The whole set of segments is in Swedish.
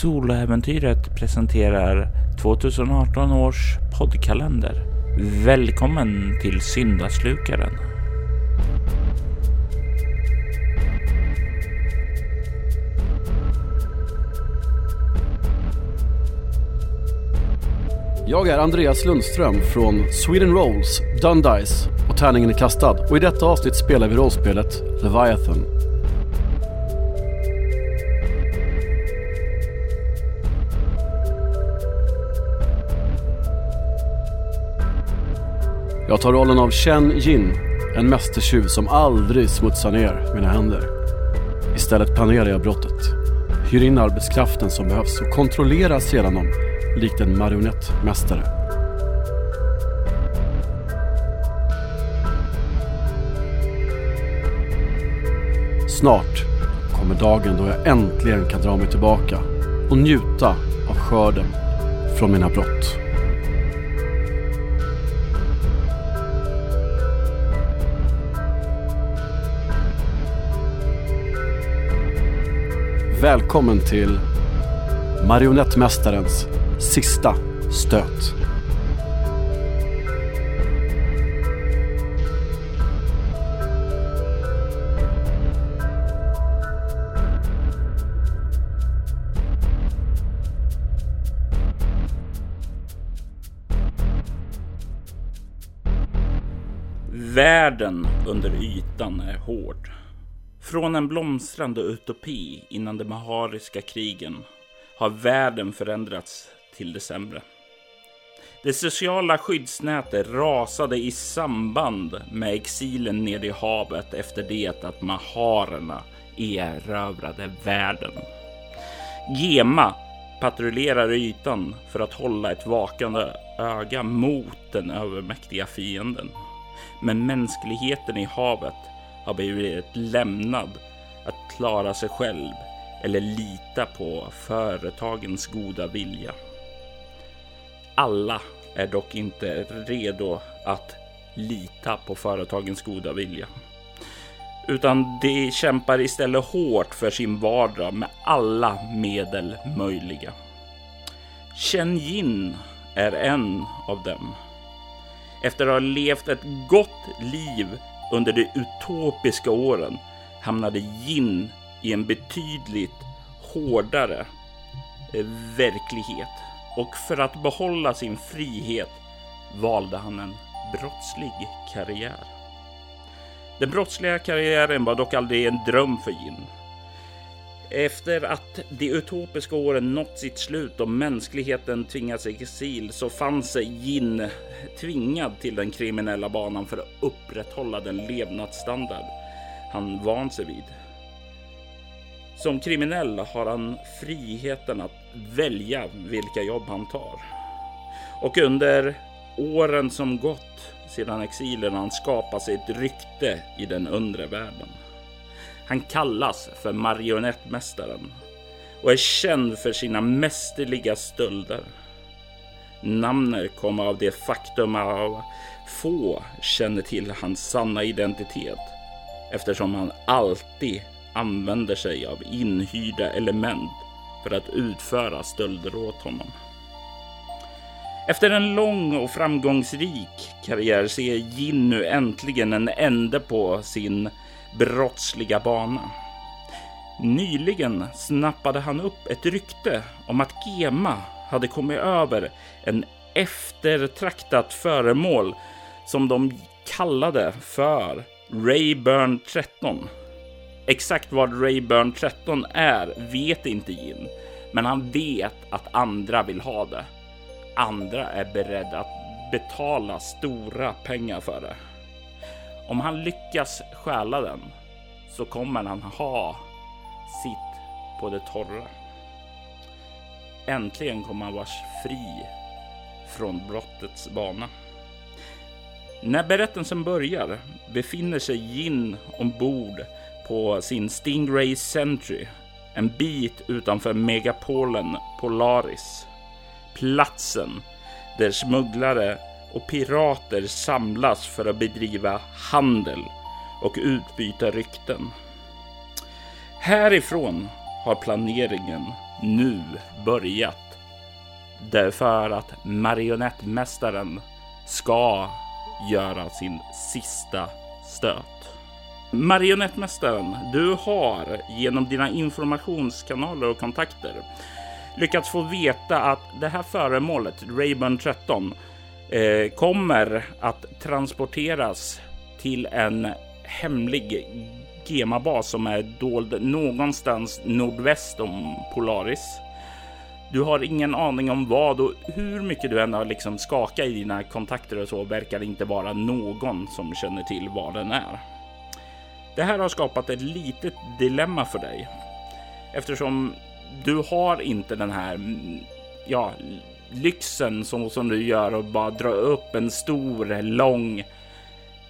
Soloäventyret presenterar 2018 års poddkalender. Välkommen till Syndaslukaren. Jag är Andreas Lundström från Sweden Rolls, Dundice och Tärningen är kastad och i detta avsnitt spelar vi rollspelet Leviathan. Jag tar rollen av Chen Yin, en mästertjuv som aldrig smutsar ner mina händer. Istället planerar jag brottet, hyr in arbetskraften som behövs och kontrollerar sedan dem likt en marionettmästare. Snart kommer dagen då jag äntligen kan dra mig tillbaka och njuta av skörden från mina brott. Välkommen till Marionettmästarens sista stöt. Världen under ytan är hård. Från en blomstrande utopi innan de mahariska krigen har världen förändrats till det sämre. Det sociala skyddsnätet rasade i samband med exilen nere i havet efter det att maharerna erövrade världen. Gema patrullerar ytan för att hålla ett vakande öga mot den övermäktiga fienden. Men mänskligheten i havet har blivit lämnad att klara sig själv eller lita på företagens goda vilja. Alla är dock inte redo att lita på företagens goda vilja. Utan de kämpar istället hårt för sin vardag med alla medel möjliga. Chen Yin är en av dem. Efter att ha levt ett gott liv under de utopiska åren hamnade Jin i en betydligt hårdare eh, verklighet. Och för att behålla sin frihet valde han en brottslig karriär. Den brottsliga karriären var dock aldrig en dröm för Jin. Efter att de utopiska åren nått sitt slut och mänskligheten tvingats i exil så fann sig Jin tvingad till den kriminella banan för att upprätthålla den levnadsstandard han vant sig vid. Som kriminell har han friheten att välja vilka jobb han tar. Och under åren som gått sedan exilen har han skapat sig ett rykte i den undre världen. Han kallas för marionettmästaren och är känd för sina mästerliga stölder. Namnet kommer av det faktum att få känner till hans sanna identitet eftersom han alltid använder sig av inhyrda element för att utföra stölder åt honom. Efter en lång och framgångsrik karriär ser Jin nu äntligen en ände på sin brottsliga bana. Nyligen snappade han upp ett rykte om att Gema hade kommit över en eftertraktat föremål som de kallade för Rayburn 13. Exakt vad Rayburn 13 är vet inte Jin, men han vet att andra vill ha det. Andra är beredda att betala stora pengar för det. Om han lyckas stjäla den så kommer han ha sitt på det torra. Äntligen kommer han vara fri från brottets bana. När berättelsen börjar befinner sig Jin ombord på sin Stingray Sentry en bit utanför megapolen Polaris. Platsen där smugglare och pirater samlas för att bedriva handel och utbyta rykten. Härifrån har planeringen nu börjat. Därför att marionettmästaren ska göra sin sista stöt. Marionettmästaren, du har genom dina informationskanaler och kontakter lyckats få veta att det här föremålet, Rayburn 13, eh, kommer att transporteras till en hemlig gemabas som är dold någonstans nordväst om Polaris. Du har ingen aning om vad och hur mycket du än har liksom skakat i dina kontakter och så verkar det inte vara någon som känner till vad den är. Det här har skapat ett litet dilemma för dig eftersom du har inte den här mm, ja, lyxen som, som du gör och bara dra upp en stor, lång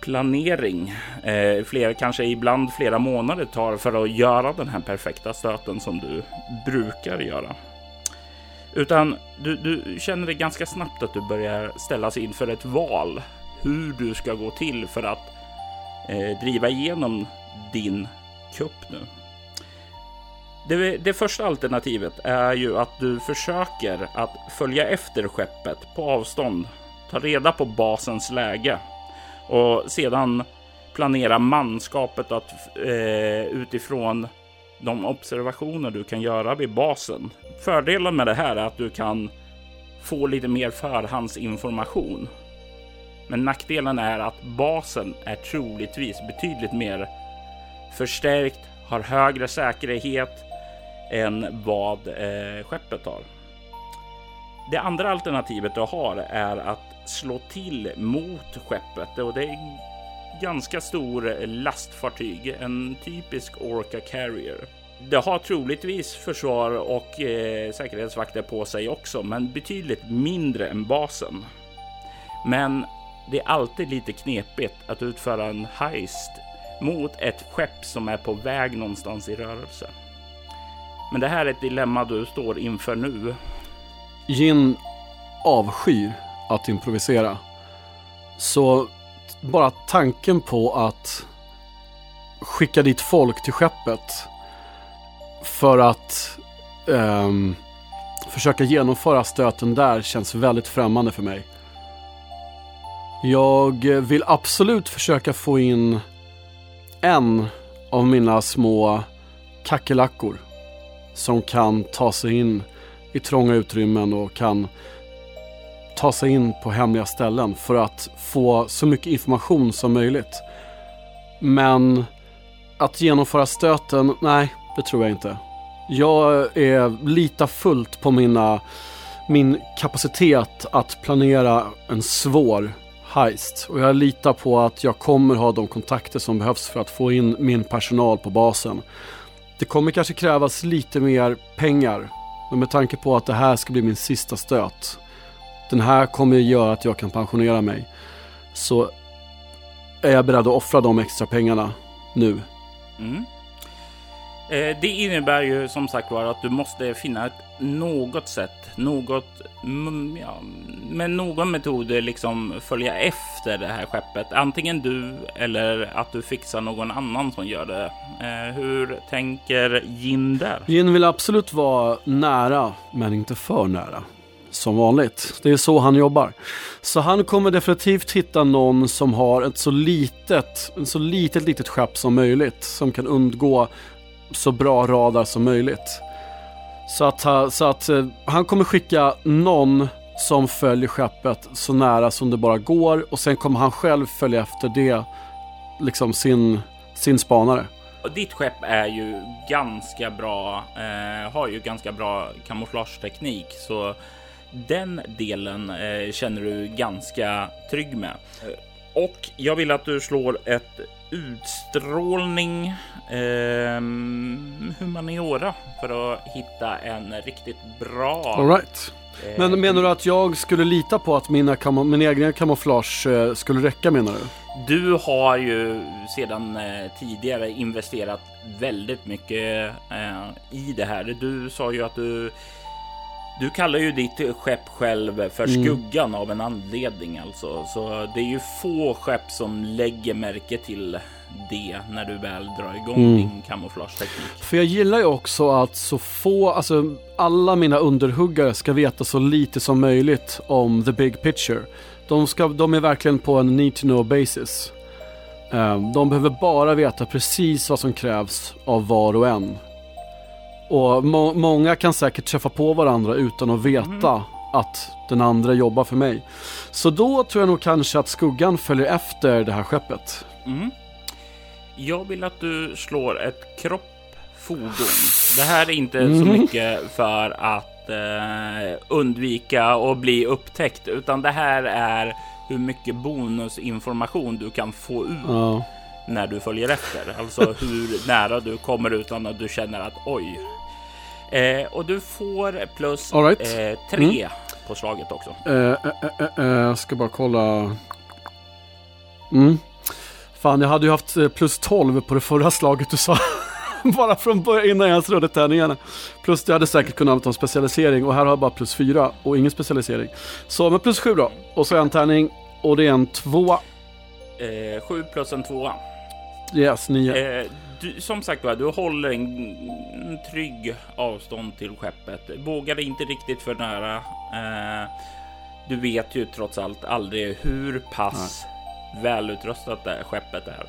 planering. Eh, flera, kanske ibland flera månader tar för att göra den här perfekta stöten som du brukar göra. Utan du, du känner det ganska snabbt att du börjar ställas inför ett val hur du ska gå till för att eh, driva igenom din kupp nu. Det, det, första alternativet är ju att du försöker att följa efter skeppet på avstånd, ta reda på basens läge och sedan planera manskapet att eh, utifrån de observationer du kan göra vid basen. Fördelen med det här är att du kan få lite mer förhandsinformation. Men nackdelen är att basen är troligtvis betydligt mer förstärkt, har högre säkerhet än vad eh, skeppet har. Det andra alternativet du har är att slå till mot skeppet och det är ganska stor lastfartyg, en typisk Orca Carrier. Det har troligtvis försvar och eh, säkerhetsvakter på sig också, men betydligt mindre än basen. Men det är alltid lite knepigt att utföra en heist mot ett skepp som är på väg någonstans i rörelse. Men det här är ett dilemma du står inför nu. Jin avskyr att improvisera. Så bara tanken på att skicka dit folk till skeppet för att um, försöka genomföra stöten där känns väldigt främmande för mig. Jag vill absolut försöka få in en av mina små kackerlackor som kan ta sig in i trånga utrymmen och kan ta sig in på hemliga ställen för att få så mycket information som möjligt. Men att genomföra stöten, nej, det tror jag inte. Jag är lita fullt på mina, min kapacitet att planera en svår heist. Och jag litar på att jag kommer ha de kontakter som behövs för att få in min personal på basen. Det kommer kanske krävas lite mer pengar. Men med tanke på att det här ska bli min sista stöt den här kommer göra att jag kan pensionera mig. Så är jag beredd att offra de extra pengarna nu. Mm. Eh, det innebär ju som sagt var att du måste finna ett något sätt, något, ja, med någon metod liksom följa efter det här skeppet. Antingen du eller att du fixar någon annan som gör det. Eh, hur tänker Jin där? Jin vill absolut vara nära, men inte för nära som vanligt. Det är så han jobbar. Så han kommer definitivt hitta någon som har ett så litet, ett så litet, litet skepp som möjligt. Som kan undgå så bra radar som möjligt. Så att, så att eh, han kommer skicka någon som följer skeppet så nära som det bara går och sen kommer han själv följa efter det, liksom sin, sin spanare. Ditt skepp är ju ganska bra, eh, har ju ganska bra kamouflageteknik så den delen eh, känner du ganska trygg med. Och jag vill att du slår ett utstrålning eh, humaniora för att hitta en riktigt bra. All right. Eh, Men menar du att jag skulle lita på att mina min egna kamouflage eh, skulle räcka menar du? Du har ju sedan eh, tidigare investerat väldigt mycket eh, i det här. Du sa ju att du du kallar ju ditt skepp själv för mm. skuggan mm. av en anledning alltså. Så det är ju få skepp som lägger märke till det när du väl drar igång mm. din kamouflageteknik. För jag gillar ju också att så få, alltså alla mina underhuggare ska veta så lite som möjligt om the big picture. De, ska, de är verkligen på en need to know basis. Um, de behöver bara veta precis vad som krävs av var och en. Och må många kan säkert träffa på varandra utan att veta mm. att den andra jobbar för mig. Så då tror jag nog kanske att skuggan följer efter det här skeppet. Mm. Jag vill att du slår ett kroppfordon. Det här är inte mm. så mycket för att eh, undvika att bli upptäckt, utan det här är hur mycket bonusinformation du kan få ut ja. När du följer efter. Alltså hur nära du kommer utan att du känner att oj. Eh, och du får plus right. eh, tre mm. på slaget också. Eh, eh, eh, jag ska bara kolla. Mm. Fan, jag hade ju haft plus 12 på det förra slaget du sa. bara från början innan jag ens rörde tärningarna. Plus jag hade säkert kunnat använda en specialisering och här har jag bara plus 4 och ingen specialisering. Så med plus 7 då. Och så en tärning och det är en tvåa. Eh, 7 plus en tvåa. Yes, 9. Eh, du, som sagt var, du håller en, en trygg avstånd till skeppet. Vågar inte riktigt för nära. Eh, du vet ju trots allt aldrig hur pass Nej. välutrustat det skeppet är.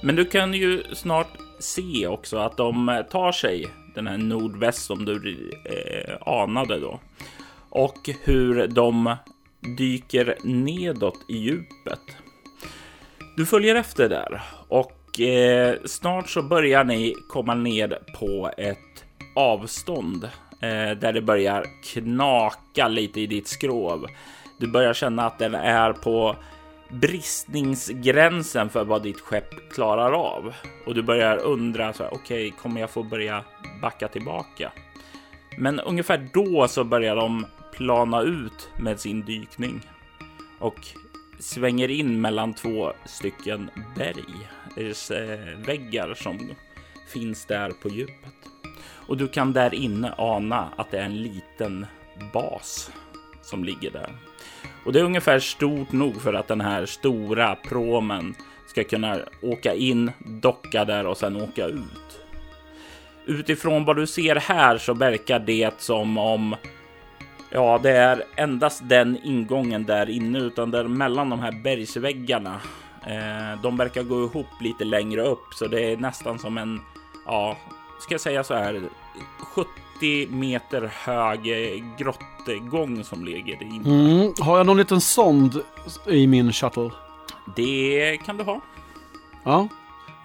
Men du kan ju snart se också att de tar sig den här nordväst som du eh, anade då. Och hur de dyker nedåt i djupet. Du följer efter där och eh, snart så börjar ni komma ned på ett avstånd eh, där det börjar knaka lite i ditt skrov. Du börjar känna att den är på bristningsgränsen för vad ditt skepp klarar av och du börjar undra så okej, okay, kommer jag få börja backa tillbaka? Men ungefär då så börjar de plana ut med sin dykning och svänger in mellan två stycken berg bergsväggar som finns där på djupet. Och du kan där inne ana att det är en liten bas som ligger där. Och det är ungefär stort nog för att den här stora promen ska kunna åka in, docka där och sen åka ut. Utifrån vad du ser här så verkar det som om Ja, det är endast den ingången där inne, utan där mellan de här bergsväggarna. Eh, de verkar gå ihop lite längre upp, så det är nästan som en, ja, ska jag säga så här, 70 meter hög grottegång som ligger inne. Mm. Har jag någon liten sond i min shuttle? Det kan du ha. Ja,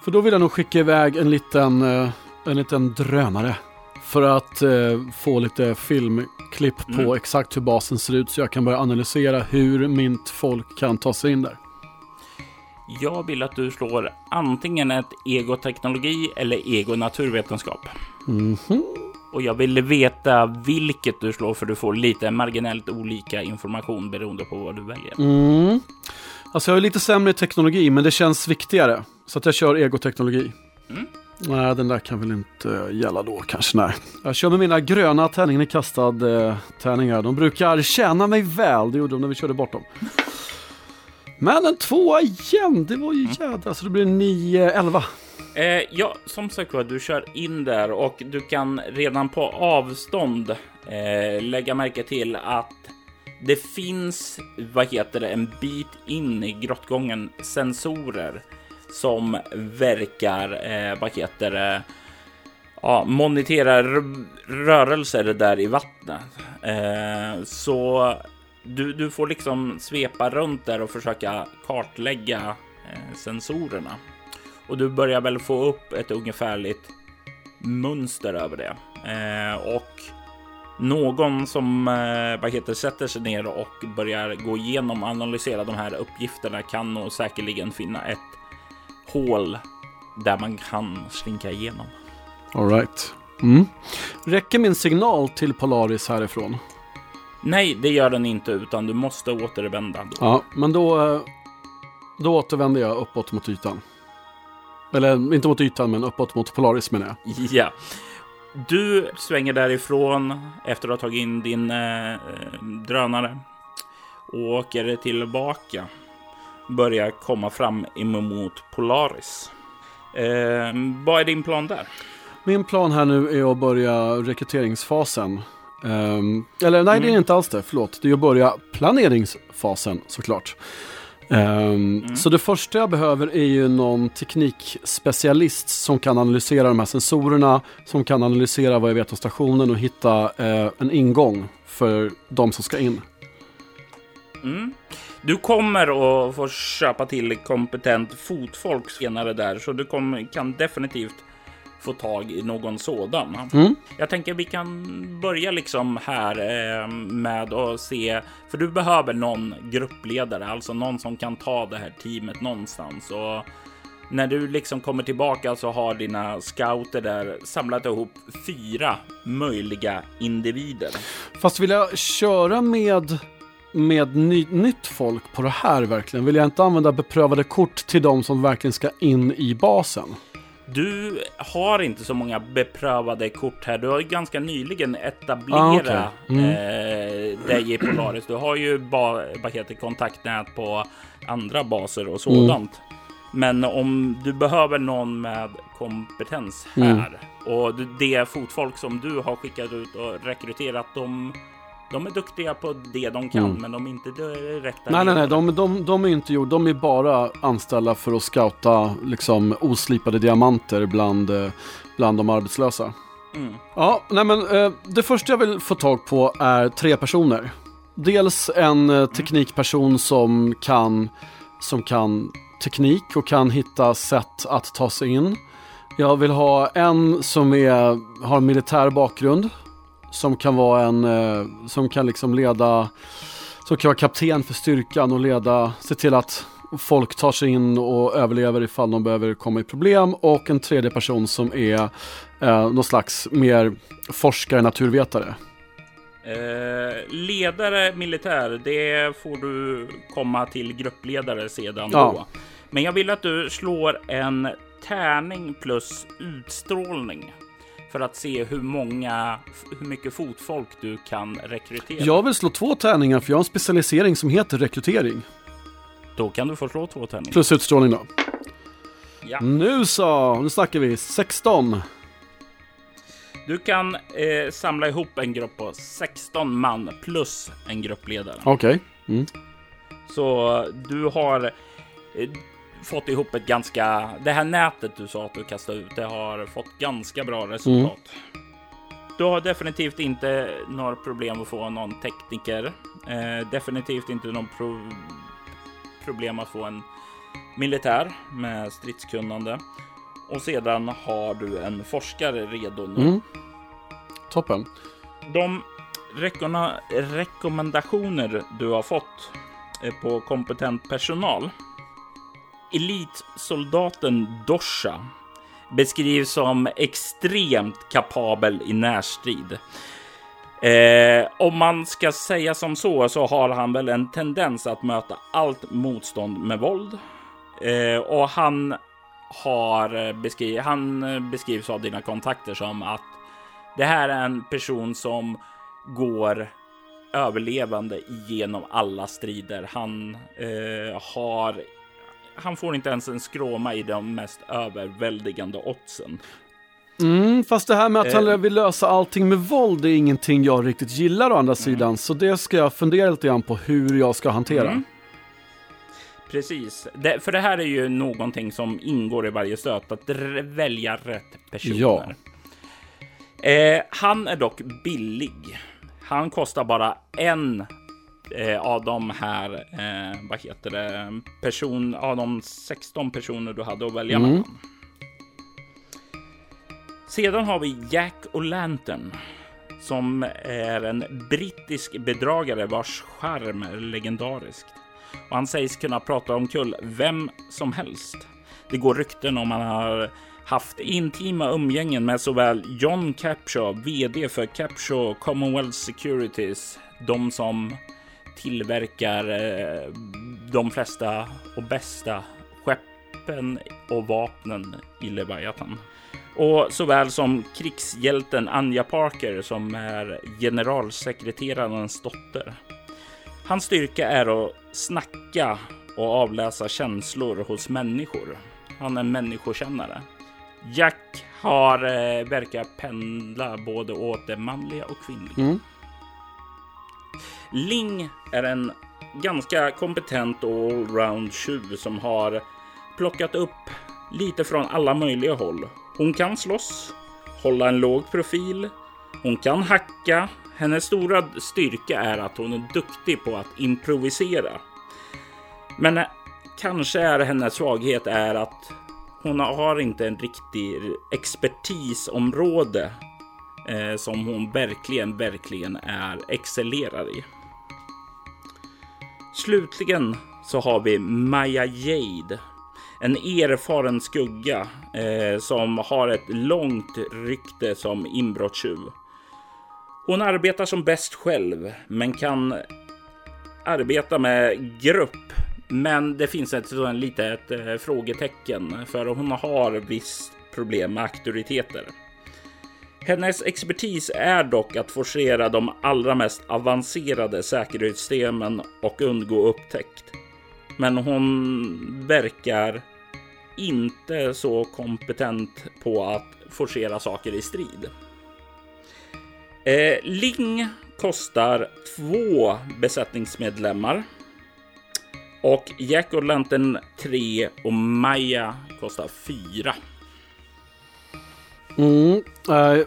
för då vill jag nog skicka iväg en liten, eh, en liten drönare för att eh, få lite filmklipp på mm. exakt hur basen ser ut så jag kan börja analysera hur mitt folk kan ta sig in där. Jag vill att du slår antingen ett egoteknologi eller ego naturvetenskap. Mm -hmm. Och jag vill veta vilket du slår för du får lite marginellt olika information beroende på vad du väljer. Mm. Alltså jag är lite sämre teknologi men det känns viktigare. Så att jag kör egoteknologi. Mm. Nej, den där kan väl inte gälla då kanske. Nej. Jag kör med mina gröna tärningen i kastad eh, tärningar. De brukar tjäna mig väl. Det gjorde de när vi körde bort dem. Men en tvåa igen. Det var ju mm. jädra. Så det blir 9-11. Eh, ja, som sagt var, du kör in där och du kan redan på avstånd eh, lägga märke till att det finns, vad heter det, en bit in i grottgången sensorer som verkar, eh, vad heter det, ja, monitera rörelser där i vattnet. Eh, så du, du får liksom svepa runt där och försöka kartlägga eh, sensorerna. Och du börjar väl få upp ett ungefärligt mönster över det. Eh, och någon som eh, vad heter, sätter sig ner och börjar gå igenom och analysera de här uppgifterna kan nog säkerligen finna ett hål där man kan slinka igenom. Alright. Mm. Räcker min signal till Polaris härifrån? Nej, det gör den inte, utan du måste återvända. Då. Ja, men då, då återvänder jag uppåt mot ytan. Eller inte mot ytan, men uppåt mot Polaris menar jag. Ja. Du svänger därifrån efter att ha tagit in din eh, drönare och åker tillbaka börjar komma fram emot Polaris. Eh, vad är din plan där? Min plan här nu är att börja rekryteringsfasen. Um, eller nej, mm. det är mm. inte alls det. Förlåt. Det är att börja planeringsfasen såklart. Um, mm. Så det första jag behöver är ju någon teknikspecialist som kan analysera de här sensorerna, som kan analysera vad jag vet om stationen och hitta uh, en ingång för de som ska in. Mm. Du kommer att få köpa till kompetent fotfolk senare där, så du kommer, kan definitivt få tag i någon sådan. Mm. Jag tänker vi kan börja liksom här eh, med att se, för du behöver någon gruppledare, alltså någon som kan ta det här teamet någonstans. Och när du liksom kommer tillbaka så har dina scouter där samlat ihop fyra möjliga individer. Fast vill jag köra med med ny, nytt folk på det här verkligen? Vill jag inte använda beprövade kort till de som verkligen ska in i basen? Du har inte så många beprövade kort här. Du har ju ganska nyligen etablerat ah, okay. mm. eh, dig i Polaris. Du har ju ba, heter, kontaktnät på andra baser och sådant. Mm. Men om du behöver någon med kompetens här mm. och det fotfolk som du har skickat ut och rekryterat, de de är duktiga på det de kan, mm. men de är inte rätta. Nej, nej, nej, de, de, de är inte gjort. De är bara anställda för att scouta liksom oslipade diamanter bland, eh, bland de arbetslösa. Mm. Ja, nej men eh, det första jag vill få tag på är tre personer. Dels en eh, teknikperson som kan, som kan teknik och kan hitta sätt att ta sig in. Jag vill ha en som är, har militär bakgrund som kan vara en, eh, som kan liksom leda, som kan vara kapten för styrkan och leda, se till att folk tar sig in och överlever ifall de behöver komma i problem och en tredje person som är eh, någon slags mer forskare, naturvetare. Eh, ledare militär, det får du komma till gruppledare sedan ja. då. Men jag vill att du slår en tärning plus utstrålning för att se hur många, hur mycket fotfolk du kan rekrytera. Jag vill slå två tärningar för jag har en specialisering som heter rekrytering. Då kan du få slå två tärningar. Plus utstrålning då. Ja. Nu så, nu snackar vi 16. Du kan eh, samla ihop en grupp på 16 man plus en gruppledare. Okej. Okay. Mm. Så du har eh, fått ihop ett ganska... Det här nätet du sa att du kastade ut, det har fått ganska bra resultat. Mm. Du har definitivt inte några problem att få någon tekniker. Eh, definitivt inte någon pro problem att få en militär med stridskunnande. Och sedan har du en forskare redo nu. Mm. Toppen. De rekommendationer du har fått eh, på kompetent personal elitsoldaten Dosha beskrivs som extremt kapabel i närstrid. Eh, om man ska säga som så, så har han väl en tendens att möta allt motstånd med våld. Eh, och han har eh, beskriv han eh, beskrivs av dina kontakter som att det här är en person som går överlevande genom alla strider. Han eh, har han får inte ens en skråma i de mest överväldigande oddsen. Mm, fast det här med att han eh. vill lösa allting med våld är ingenting jag riktigt gillar å andra mm. sidan. Så det ska jag fundera lite grann på hur jag ska hantera. Mm. Precis, det, för det här är ju någonting som ingår i varje stöt, att välja rätt personer. Ja. Eh, han är dock billig. Han kostar bara en eh, av de här, eh, vad heter det, person, av de 16 personer du hade att välja mm. mellan. Sedan har vi Jack O'Lantern som är en brittisk bedragare vars charm är legendarisk. Och han sägs kunna prata omkull vem som helst. Det går rykten om han har haft intima umgängen med såväl John Capshaw, vd för Capshaw Commonwealth Securities, de som tillverkar eh, de flesta och bästa skeppen och vapnen i Leviathan. Och såväl som krigshjälten Anja Parker som är generalsekreterarens dotter. Hans styrka är att snacka och avläsa känslor hos människor. Han är en människokännare. Jack har eh, verkar pendla både åt det manliga och kvinnliga. Mm. Ling är en ganska kompetent allround tjuv som har plockat upp lite från alla möjliga håll. Hon kan slåss, hålla en låg profil, hon kan hacka. Hennes stora styrka är att hon är duktig på att improvisera. Men kanske är hennes svaghet är att hon har inte en riktig expertisområde eh, som hon verkligen, verkligen är excellerar i. Slutligen så har vi Maya Jade. En erfaren skugga eh, som har ett långt rykte som inbrottstjuv. Hon arbetar som bäst själv, men kan arbeta med grupp. Men det finns ett sådant litet eh, frågetecken för hon har visst problem med auktoriteter. Hennes expertis är dock att forcera de allra mest avancerade säkerhetssystemen och undgå upptäckt. Men hon verkar inte så kompetent på att forcera saker i strid. Eh, Ling kostar två besättningsmedlemmar. Och Jack och Lantern 3 och Maja kostar 4. Mm, eh,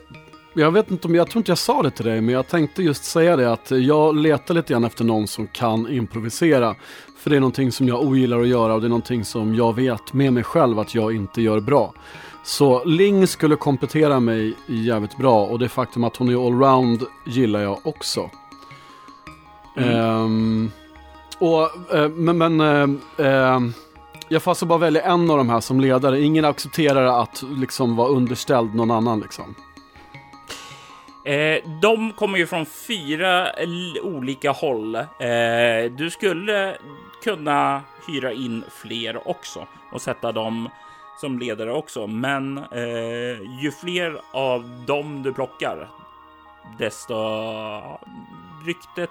jag vet inte om, jag tror inte jag sa det till dig, men jag tänkte just säga det att jag letar lite grann efter någon som kan improvisera. För det är någonting som jag ogillar att göra och det är någonting som jag vet med mig själv att jag inte gör bra. Så Ling skulle komplettera mig jävligt bra och det faktum att hon är allround gillar jag också. Mm. Ehm, och, eh, men, men eh, eh, jag får alltså bara välja en av de här som ledare. Ingen accepterar att liksom vara underställd någon annan liksom. Eh, de kommer ju från fyra olika håll. Eh, du skulle kunna hyra in fler också och sätta dem som ledare också. Men eh, ju fler av dem du plockar, desto ryktet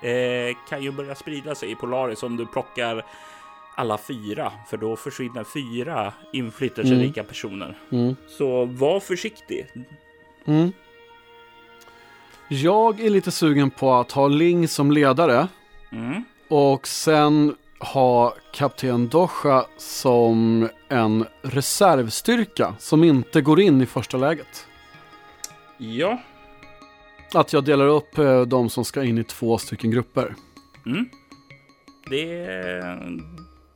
eh, kan ju börja sprida sig i Polaris om du plockar alla fyra, för då försvinner fyra inflytelserika personer. Mm. Så var försiktig. Mm. Jag är lite sugen på att ha Ling som ledare Mm. och sen ha kapten Dosha som en reservstyrka som inte går in i första läget. Ja, Att jag delar upp eh, de som ska in i två stycken grupper. Mm. Det,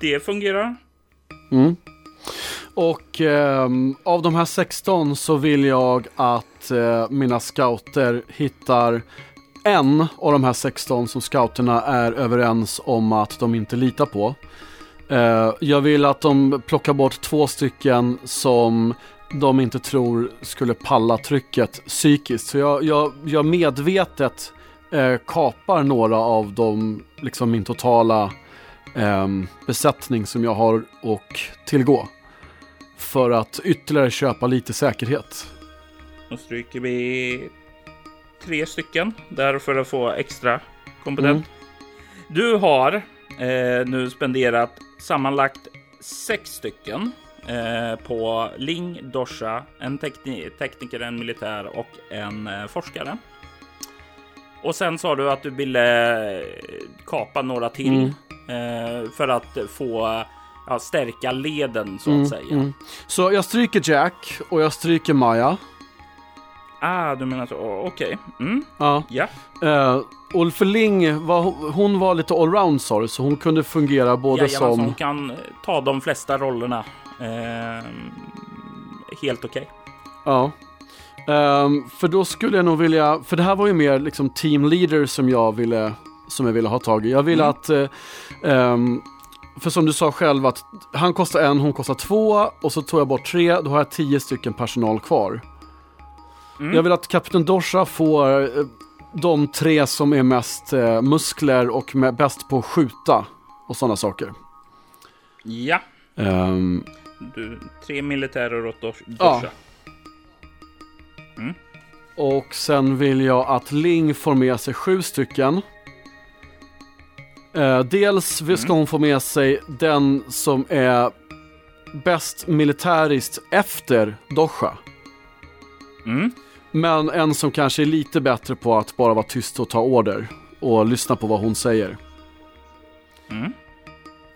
det fungerar. Mm. Och eh, av de här 16 så vill jag att eh, mina scouter hittar en av de här 16 som scouterna är överens om att de inte litar på. Eh, jag vill att de plockar bort två stycken som de inte tror skulle palla trycket psykiskt. Så jag, jag, jag medvetet eh, kapar några av de, liksom min totala ehm, besättning som jag har och tillgå. För att ytterligare köpa lite säkerhet. Då stryker vi tre stycken där för att få extra kompetent. Mm. Du har eh, nu spenderat sammanlagt sex stycken eh, på Ling, Dosha, en tekni- tekniker, en militär och en eh, forskare. Och sen sa du att du ville eh, kapa några till Mm. Eh, för att få ja, stärka leden så att Mm, säga. mm. Så jag stryker Jack och jag stryker Maja. Ah, du menar så? Oh, Okej. Mm. Ja. Ja. Uh, Ulf Ling, var, hon var lite allround sa så hon kunde fungera både Jajamensan, som... hon kan ta de flesta rollerna. Eh, helt okej. Ja. Ehm, för då skulle jag nog vilja, för det här var ju mer liksom team leader som jag ville, som jag ville ha tag i. Jag ville Mm. att, eh, ehm, för som du sa själv att han kostar en, hon kostar två och så tog jag bort tre, då har jag tio stycken personal kvar. Mm. Jag vill att Kapten Dosha får eh, de tre som är mest eh, muskler och med, bäst på att skjuta och sådana saker. Ja, Ehm, du, tre militärer åt Dos- Ja. Dosha. Och sen vill jag att Ling får med sig sju stycken. Eh, dels vill- ska hon få med sig den som är bäst militäriskt efter Dosha. Mm. Men en som kanske är lite bättre på att bara vara tyst och ta order och lyssna på vad hon säger. Mm.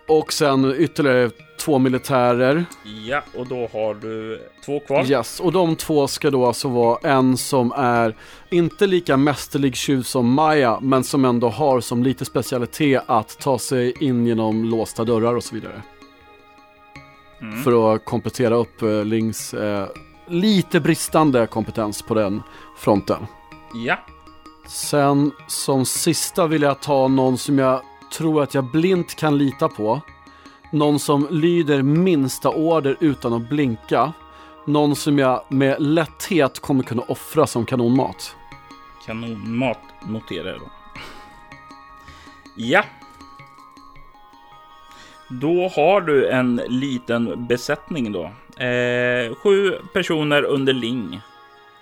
Och sen ytterligare två militärer. Ja, och då har du två kvar. Yes, och de två ska då alltså vara en som är inte lika mästerlig tjuv som Maja, men som ändå har som lite specialitet att ta sig in genom låsta dörrar och så vidare. Mm. För att komplettera upp eh, Lings eh, lite bristande kompetens på den fronten. Ja, Sen som sista vill jag ta någon som jag tror att jag blint kan lita på. Någon som lyder minsta order utan att blinka. Någon som jag med lätthet kommer kunna offra som kanonmat. kanonmat noterar jag då. Ja. Då har du en liten besättning då. Eh, sju personer under Ling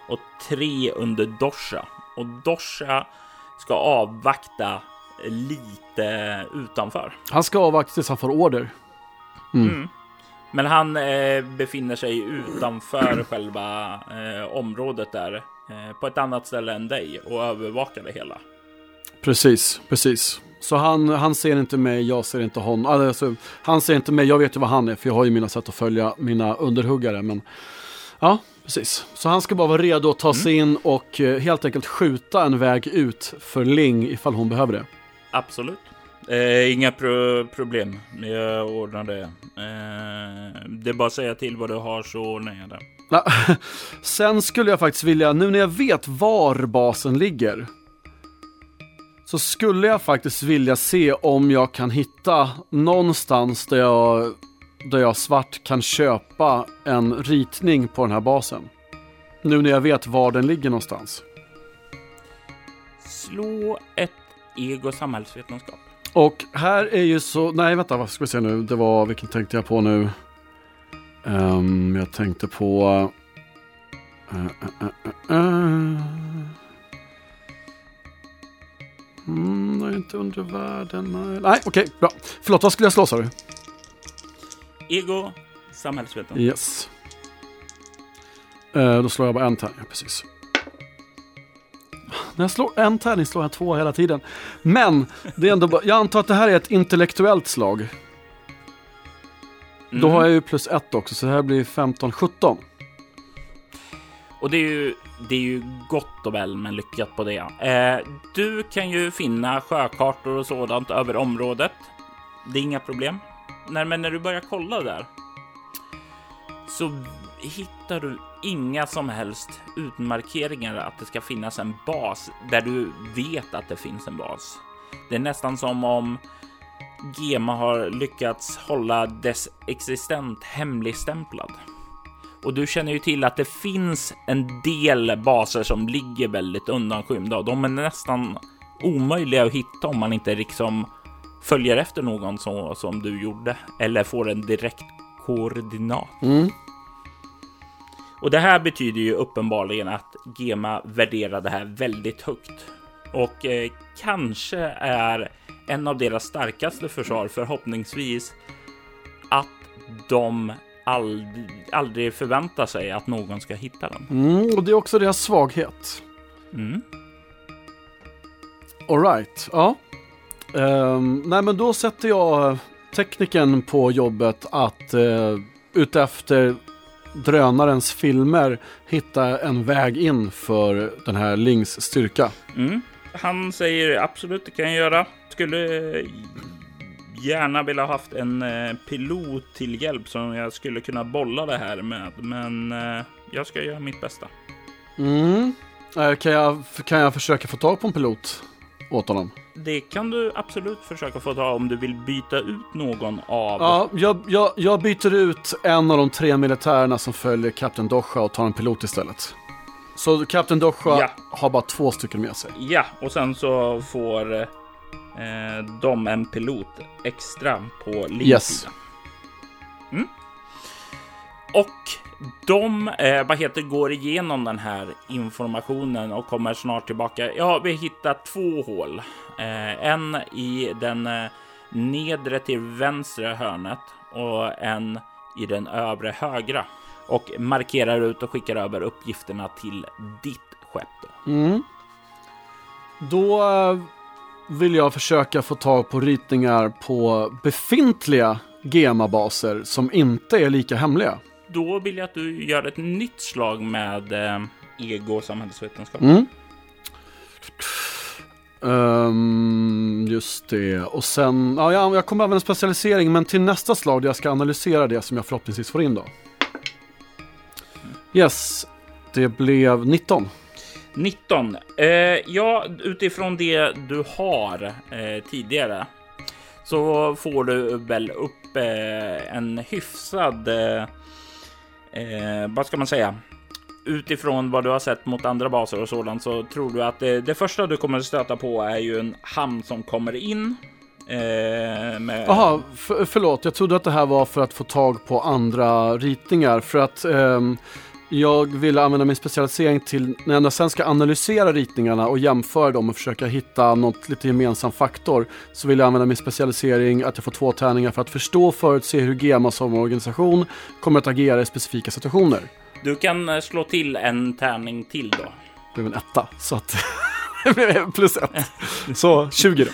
och tre under Dorsa. Och Dorsa ska avvakta lite utanför. Han ska avvakta tills han får order. Mm. Men han eh, befinner sig utanför själva eh, området där. Eh, på ett annat ställe än dig och övervakar det hela. Precis, precis. Så han, han ser inte mig, jag ser inte honom. Alltså, han ser inte mig, jag vet ju vad han är för jag har ju mina sätt att följa mina underhuggare. Men ja, precis. Så han ska bara vara redo att ta sig in och eh, helt enkelt skjuta en väg ut för Ling ifall hon behöver det. Absolut. Eh, inga pro problem. Jag ordnar det. Eh, det är bara att säga till vad du har så ordnar jag det. Ja, Sen skulle jag faktiskt vilja, nu när jag vet var basen ligger, så skulle jag faktiskt vilja se om jag kan hitta någonstans där jag, där jag svart kan köpa en ritning på den här basen. Nu när jag vet var den ligger någonstans. Slå ett ego samhällsvetenskap. Och här är ju så, nej vänta vad ska vi se nu, det var, vilken tänkte jag på nu? Ehm, jag tänkte på... eh, eh, eh. Mm, nej, inte under världen. Nej, okej, bra. Förlåt, vad skulle jag slå sa du? Ego samhällsvetenskap. Yes. Eh, då slår jag bara en tärning, precis. När jag slår en tärning slår jag två hela tiden. Men, det är ändå jag antar att det här är ett intellektuellt slag. Då har jag ju plus ett också, så det här blir 15-17. Och det är, ju, det är ju gott och väl, men lyckat på det. Eh, du kan ju finna sjökartor och sådant över området. Det är inga problem. Nej, men när du börjar kolla där så hittar du inga som helst utmarkeringar att det ska finnas en bas där du vet att det finns en bas. Det är nästan som om Gema har lyckats hålla dess existent hemligstämplad. Och du känner ju till att det finns en del baser som ligger väldigt undanskymda och de är nästan omöjliga att hitta om man inte liksom följer efter någon så, som du gjorde eller får en direkt koordinat. Mm. Och det här betyder ju uppenbarligen att Gema värderar det här väldigt högt och eh, kanske är en av deras starkaste försvar förhoppningsvis att de ald aldrig förväntar sig att någon ska hitta den. Mm, och det är också deras svaghet. Mm. Alright, ja. Um, nej men då sätter jag tekniken på jobbet att uh, utefter drönarens filmer hitta en väg in för den här Lings styrka. Mm. Han säger absolut, det kan jag göra. Skulle gärna vilja haft en eh, pilot till hjälp som jag skulle kunna bolla det här med, men eh, jag ska göra mitt bästa. Mm. Eh, kan, jag, kan jag försöka få tag på en pilot åt honom? Det kan du absolut försöka få ta om du vill byta ut någon av. Ja, jag, jag, jag byter ut en av de tre militärerna som följer Kapten Dosha och tar en pilot istället. Så Kapten Dosha Ja. har bara två stycken med sig. Ja, och sen så får eh, de en pilot extra på Lings Yes. Mm. Och de, eh, vad heter, går igenom den här informationen och kommer snart tillbaka. Ja, vi hittar hittat två hål. Eh, en i den eh, nedre till vänstra hörnet och en i den övre högra och markerar ut och skickar över uppgifterna till ditt skepp. Då. Mm. Då eh, vill jag försöka få tag på ritningar på befintliga GEMA-baser som inte är lika hemliga. Då vill jag att du gör ett nytt slag med eh, ego och samhällsvetenskap. Mm. Um, just det. Och sen, ja, jag kommer använda specialisering men till nästa slag där jag ska analysera det som jag förhoppningsvis får in då. Yes, det blev 19. 19. Eh, ja, utifrån det du har eh, tidigare så får du väl upp eh, en hyfsad, eh, vad ska man säga, utifrån vad du har sett mot andra baser och sådant så tror du att det, det första du kommer stöta på är ju en hamn som kommer in. Jaha, eh, med... för, förlåt. Jag trodde att det här var för att få tag på andra ritningar. För att ehm, jag ville använda min specialisering till när jag sen ska analysera ritningarna och jämföra dem och försöka hitta något lite gemensam faktor. Så vill jag använda min specialisering att jag får två tärningar för att förstå och förutse hur GEMA som organisation kommer att agera i specifika situationer. Du kan eh, slå till en tärning till då. Det blev en etta, så att plus ett. Så 20 då.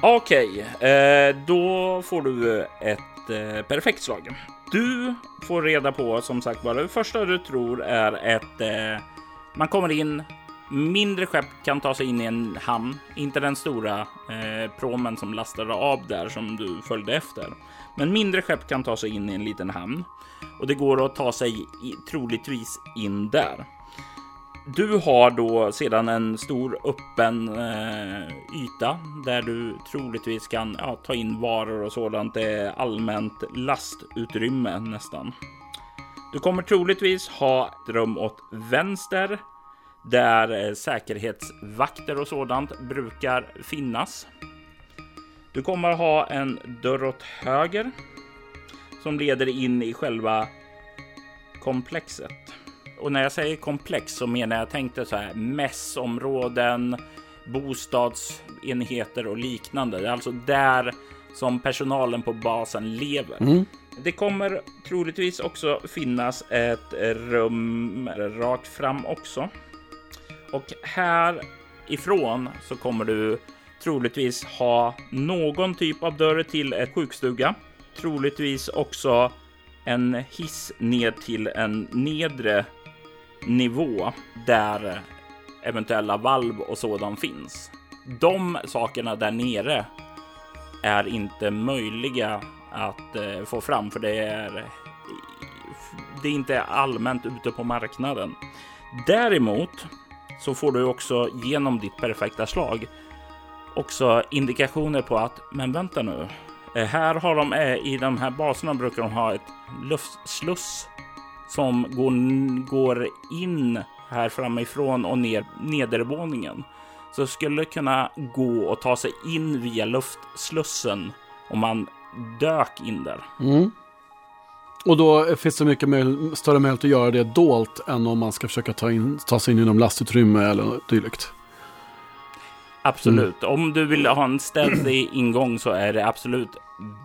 Okej, okay, eh, då får du ett eh, perfekt slag. Du får reda på som sagt bara det första du tror är ett. Eh, man kommer in. Mindre skepp kan ta sig in i en hamn, inte den stora eh, promen som lastade av där som du följde efter. Men mindre skepp kan ta sig in i en liten hamn och det går att ta sig i, troligtvis in där. Du har då sedan en stor öppen eh, yta där du troligtvis kan ja, ta in varor och sådant. Det är allmänt lastutrymme nästan. Du kommer troligtvis ha ett rum åt vänster där eh, säkerhetsvakter och sådant brukar finnas. Du kommer ha en dörr åt höger som leder in i själva komplexet. Och när jag säger komplex så menar jag tänkte så här mässområden, bostadsenheter och liknande. Det är alltså där som personalen på basen lever. Mm. Det kommer troligtvis också finnas ett rum rakt fram också. Och härifrån så kommer du troligtvis ha någon typ av dörr till ett sjukstuga. Troligtvis också en hiss ned till en nedre nivå där eventuella valv och sådant finns. De sakerna där nere är inte möjliga att eh, få fram för det är det är inte allmänt ute på marknaden. Däremot så får du också genom ditt perfekta slag också indikationer på att men vänta nu. Eh, här har de eh, i de här baserna brukar de ha ett luftsluss som går, går in här framifrån och ner nedervåningen. Så skulle kunna gå och ta sig in via luftslussen om man dök in där. Mm. Och då finns det mycket möj större möjlighet att göra det dolt än om man ska försöka ta, in, ta sig in genom lastutrymme eller dylikt. Absolut. Mm. Om du vill ha en ständig ingång så är det absolut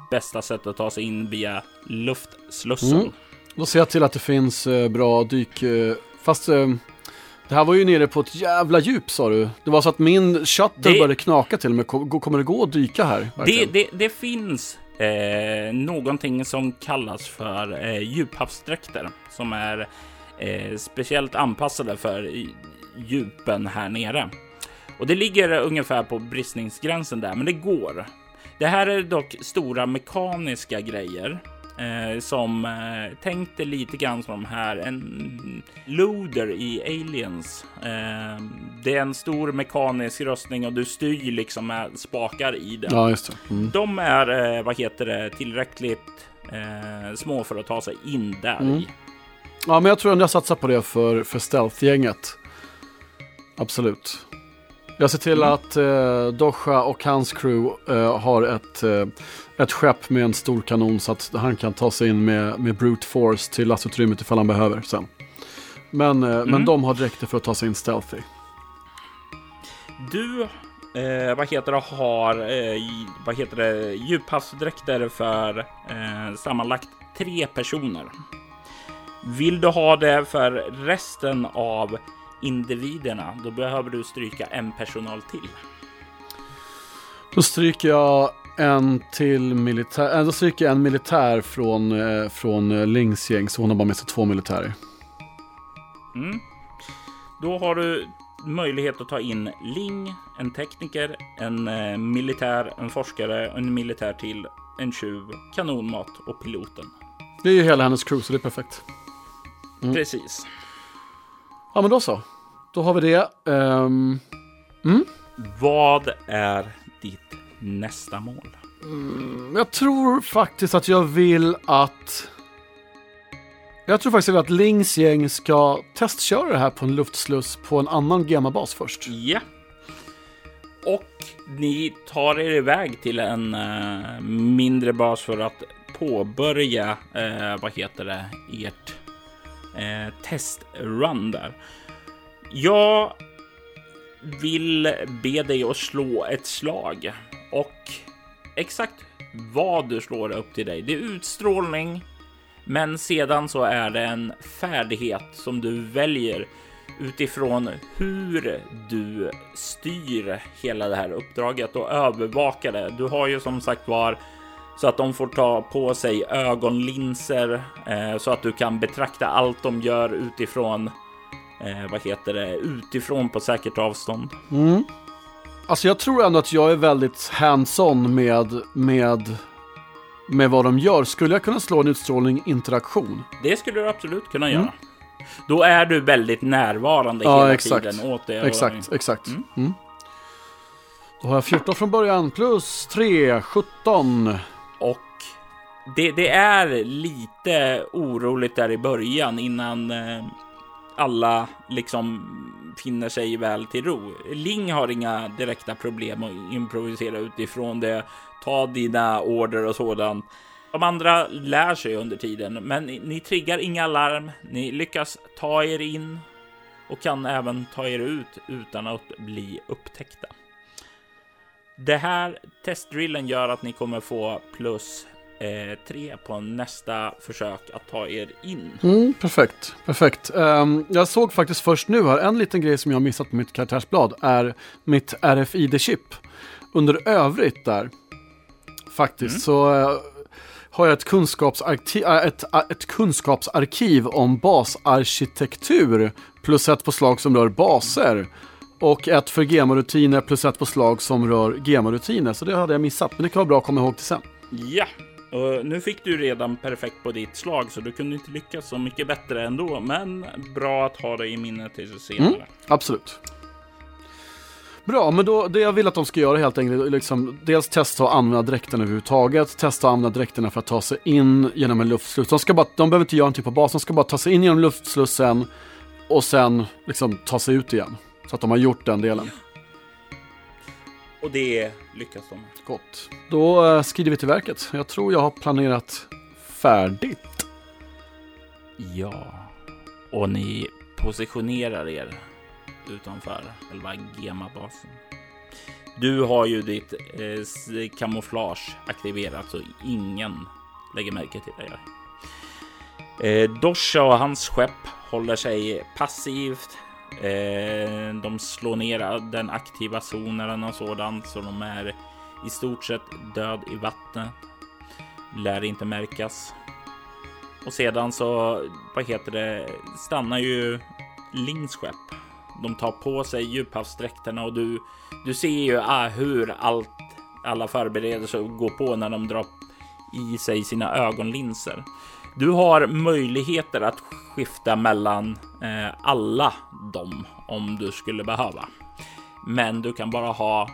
bästa sättet att ta sig in via luftslussen. Mm. Då ser jag till att det finns eh, bra dyk... Eh, fast eh, det här var ju nere på ett jävla djup sa du. Det var så att min shuttle det... började knaka till med. Kommer det gå att dyka här? Det, det, det, finns eh, någonting som kallas för eh, djuphavsdräkter som är eh, speciellt anpassade för djupen här nere. Och det ligger ungefär på bristningsgränsen där, men det går. Det här är dock stora mekaniska grejer eh, som eh, tänkte lite grann som de här. En loader i Aliens. Eh, det är en stor mekanisk röstning och du styr liksom med spakar i den. Ja, just det. Mm. De är, eh, vad heter det, tillräckligt eh, små för att ta sig in där mm. Ja, men jag tror ändå jag satsar på det för, för stealth-gänget. Absolut. Jag ser till mm. att eh, Dosha och hans crew eh, har ett, eh, ett skepp med en stor kanon så att han kan ta sig in med, med brute force till lastutrymmet ifall han behöver sen. Men, eh, mm. men de har dräkter för att ta sig in stealthy. Du eh, vad heter det, har eh, vad heter det, djuphavsdräkter för eh, sammanlagt tre personer. Vill du ha det för resten av individerna, då behöver du stryka en personal till. Då stryker jag en till militär, äh, då stryker jag en militär från, eh, från eh, Lings gäng, så hon har bara med sig två militärer. Mm. Då har du möjlighet att ta in Ling, en tekniker, en eh, militär, en forskare, en militär till, en tjuv, kanonmat och piloten. Det är ju hela hennes crew, så det är perfekt. Mm. Precis. Ja, men då så. Då har vi det. Um, mm. Vad är ditt nästa mål? Mm, jag tror faktiskt att jag vill att... Jag tror faktiskt att Lings gäng ska testköra det här på en luftsluss på en annan GEMA-bas först. Ja. Och ni tar er iväg till en uh, mindre bas för att påbörja, uh, vad heter det, ert Eh, testrun där. Jag vill be dig att slå ett slag och exakt vad du slår upp till dig. Det är utstrålning, men sedan så är det en färdighet som du väljer utifrån hur du styr hela det här uppdraget och övervakar det. Du har ju som sagt var så att de får ta på sig ögonlinser eh, så att du kan betrakta allt de gör utifrån eh, vad heter det utifrån på säkert avstånd. Mm. Alltså jag tror ändå att jag är väldigt hands-on med, med, med vad de gör. Skulle jag kunna slå en utstrålning interaktion? Det skulle du absolut kunna mm. göra. Då är du väldigt närvarande ja, hela exakt. tiden åt det. Exakt, exakt. Mm. Mm. Då har jag 14 från början plus 3, 17. Och det, det är lite oroligt där i början innan eh, alla liksom finner sig väl till ro. Ling har inga direkta problem att improvisera utifrån det. Ta dina order och sådant. De andra lär sig under tiden, men ni, ni triggar inga larm. Ni lyckas ta er in och kan även ta er ut utan att bli upptäckta. Det här testdrillen gör att ni kommer få plus eh, tre på nästa försök att ta er in. Mm, perfekt, perfekt. Um, jag såg faktiskt först nu här, en liten grej som jag missat på mitt karaktärsblad är mitt RFID-chip. Under övrigt där, faktiskt, mm. så uh, har jag ett kunskapsarkiv, äh, ett, äh, ett kunskapsarkiv om basarkitektur plus ett på slag som rör baser. Och ett för GEMA-rutiner plus ett på slag som rör GEMA-rutiner. Så det hade jag missat, men det kan vara bra att komma ihåg till sen. Ja, och nu fick du redan perfekt på ditt slag så du kunde inte lyckas så mycket bättre ändå. Men bra att ha det i minnet till senare. Mm, absolut. Bra, men då, det jag vill att de ska göra helt enkelt är liksom dels testa att använda dräkterna överhuvudtaget, testa att använda dräkterna för att ta sig in genom en luftsluss. De, ska bara, de behöver inte göra en typ av bas, de ska bara ta sig in genom luftslussen och sen liksom ta sig ut igen. Så att de har gjort den delen. Och det lyckas de. Gott. Då eh, skriver vi till verket. Jag tror jag har planerat färdigt. Ja, och ni positionerar er utanför själva Gema-basen. Du har ju ditt eh, kamouflage aktiverat så ingen lägger märke till dig. Eh, Dosha och hans skepp håller sig passivt Eh, de slår ner den aktiva zonen och sådant så de är i stort sett död i vattnet. Lär inte märkas. Och sedan så, vad heter det, stannar ju Lings skepp. De tar på sig djuphavsdräkterna och du, du ser ju ah, hur allt, alla förberedelser går på när de drar i sig sina ögonlinser. Du har möjligheter att skifta mellan eh, alla dem om du skulle behöva. Men du kan bara ha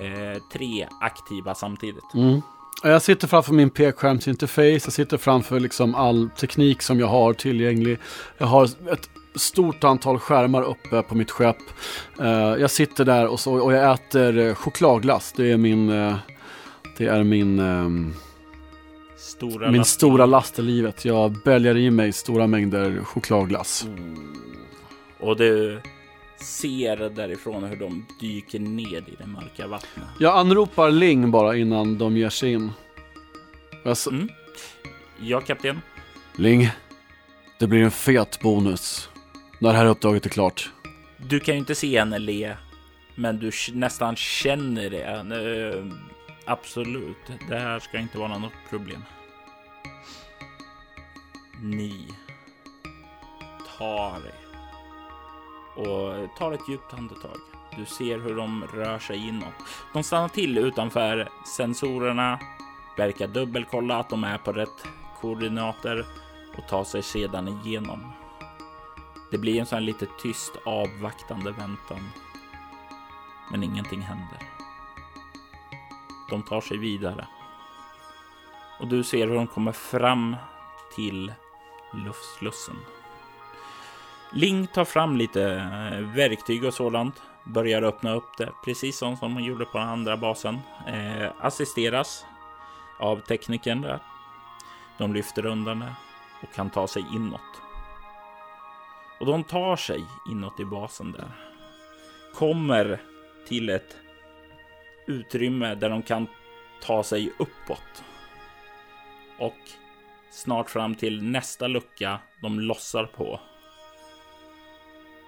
eh, tre aktiva samtidigt. Mm. Jag sitter framför min pekskärmsinterface, jag sitter framför liksom all teknik som jag har tillgänglig. Jag har ett stort antal skärmar uppe på mitt skepp. Uh, jag sitter där och, så, och jag äter eh, chokladglass. Det är min, uh, det är min um, Stora Min last stora last i livet. Jag bälgar i mig stora mängder chokladglass. Mm. Och du ser därifrån hur de dyker ned i det mörka vattnet. Jag anropar Ling bara innan de ger sig in. Jag mm. Ja, kapten. Ling, det blir en fet bonus när det här uppdraget är klart. Du kan ju inte se henne le, men du nästan känner det. Uh, absolut, det här ska inte vara något problem. Ni tar och tar ett djupt andetag. Du ser hur de rör sig inåt. De stannar till utanför sensorerna, verkar dubbelkolla att de är på rätt koordinater och tar sig sedan igenom. Det blir en sån lite tyst avvaktande väntan. Men ingenting händer. De tar sig vidare. Och du ser hur de kommer fram till luftslussen. Ling tar fram lite eh, verktyg och sådant. Börjar öppna upp det, precis som, som hon gjorde på den andra basen. Eh, assisteras av teknikern där. De lyfter undan det och kan ta sig inåt. Och de tar sig inåt i basen där. Kommer till ett utrymme där de kan ta sig uppåt. Och snart fram till nästa lucka de lossar på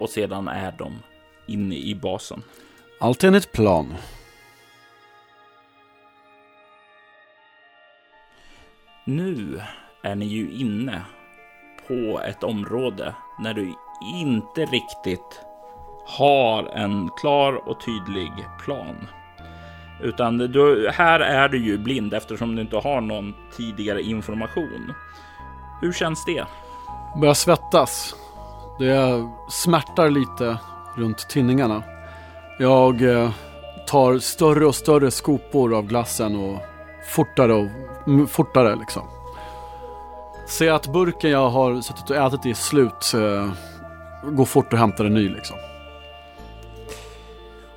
och sedan är de inne i basen. Allt enligt plan. Nu är ni ju inne på ett område när du inte riktigt har en klar och tydlig plan. Utan du, här är du ju blind eftersom du inte har någon tidigare information. Hur känns det? Börjar svettas. Det smärtar lite runt tinningarna. Jag eh, tar större och större skopor av glassen och fortare och fortare liksom. Ser att burken jag har suttit och ätit är slut. Eh, går fort och hämtar en ny liksom.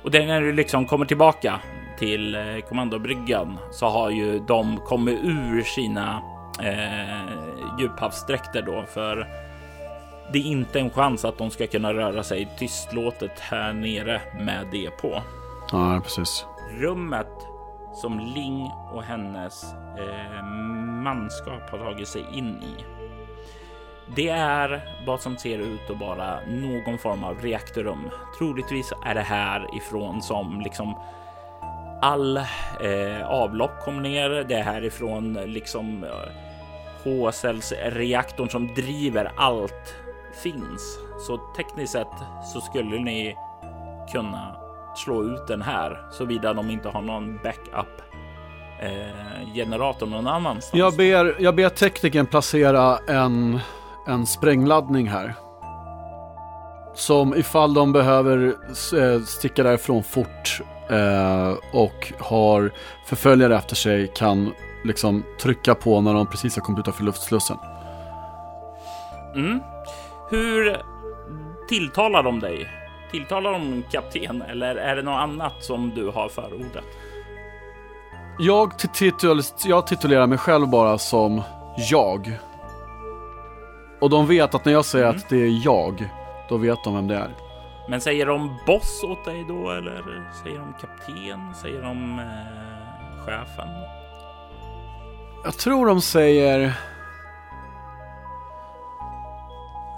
Och det när du liksom kommer tillbaka till eh, kommandobryggan så har ju de kommit ur sina eh, djuphavsdräkter då för det är inte en chans att de ska kunna röra sig tystlåtet här nere med det på. Ja, precis. Rummet som Ling och hennes eh, manskap har tagit sig in i. Det är vad som ser ut att vara någon form av reaktorrum. Troligtvis är det här ifrån som liksom all eh, avlopp kom ner. Det är härifrån liksom eh, HSLs reaktorn som driver allt finns. Så tekniskt sett så skulle ni kunna slå ut den här såvida de inte har någon backup eh, generator någon annanstans. Jag ber, jag ber teknikern placera en, en sprängladdning här. Som ifall de behöver eh, sticka därifrån fort eh, och har förföljare efter sig kan liksom trycka på när de precis har kommit utanför luftslussen. Mm. Hur tilltalar de dig? Tilltalar de kapten eller är det något annat som du har förordat? Jag, titul jag titulerar mig själv bara som jag. Och de vet att när jag säger mm. att det är jag, då vet de vem det är. Men säger de boss åt dig då eller säger de kapten? Säger de eh, chefen? Jag tror de säger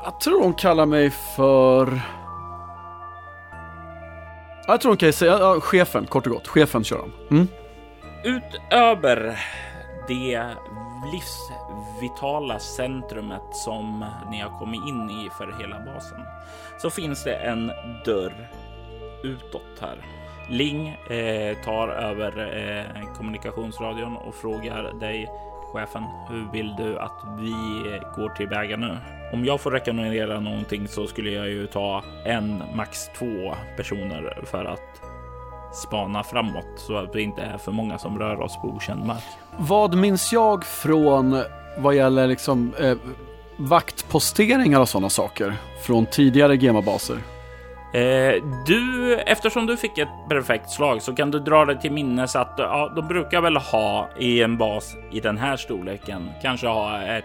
Jag tror de kallar mig för... Jag tror de kan säga, ja, chefen, kort och gott. Chefen kör de. Mm. Utöver det livsvitala centrumet som ni har kommit in i för hela basen så finns det en dörr utåt här. Ling eh, tar över eh, kommunikationsradion och frågar dig chefen, hur vill du att vi går tillväga nu? Om jag får rekommendera någonting så skulle jag ju ta en, max två personer för att spana framåt så att det inte är för många som rör oss på okänd mark. Vad minns jag från vad gäller liksom eh, vaktposteringar och sådana saker från tidigare gemabaser? Eh, du, eftersom du fick ett perfekt slag så kan du dra dig till minnes att ja, de brukar väl ha i en bas i den här storleken kanske ha ett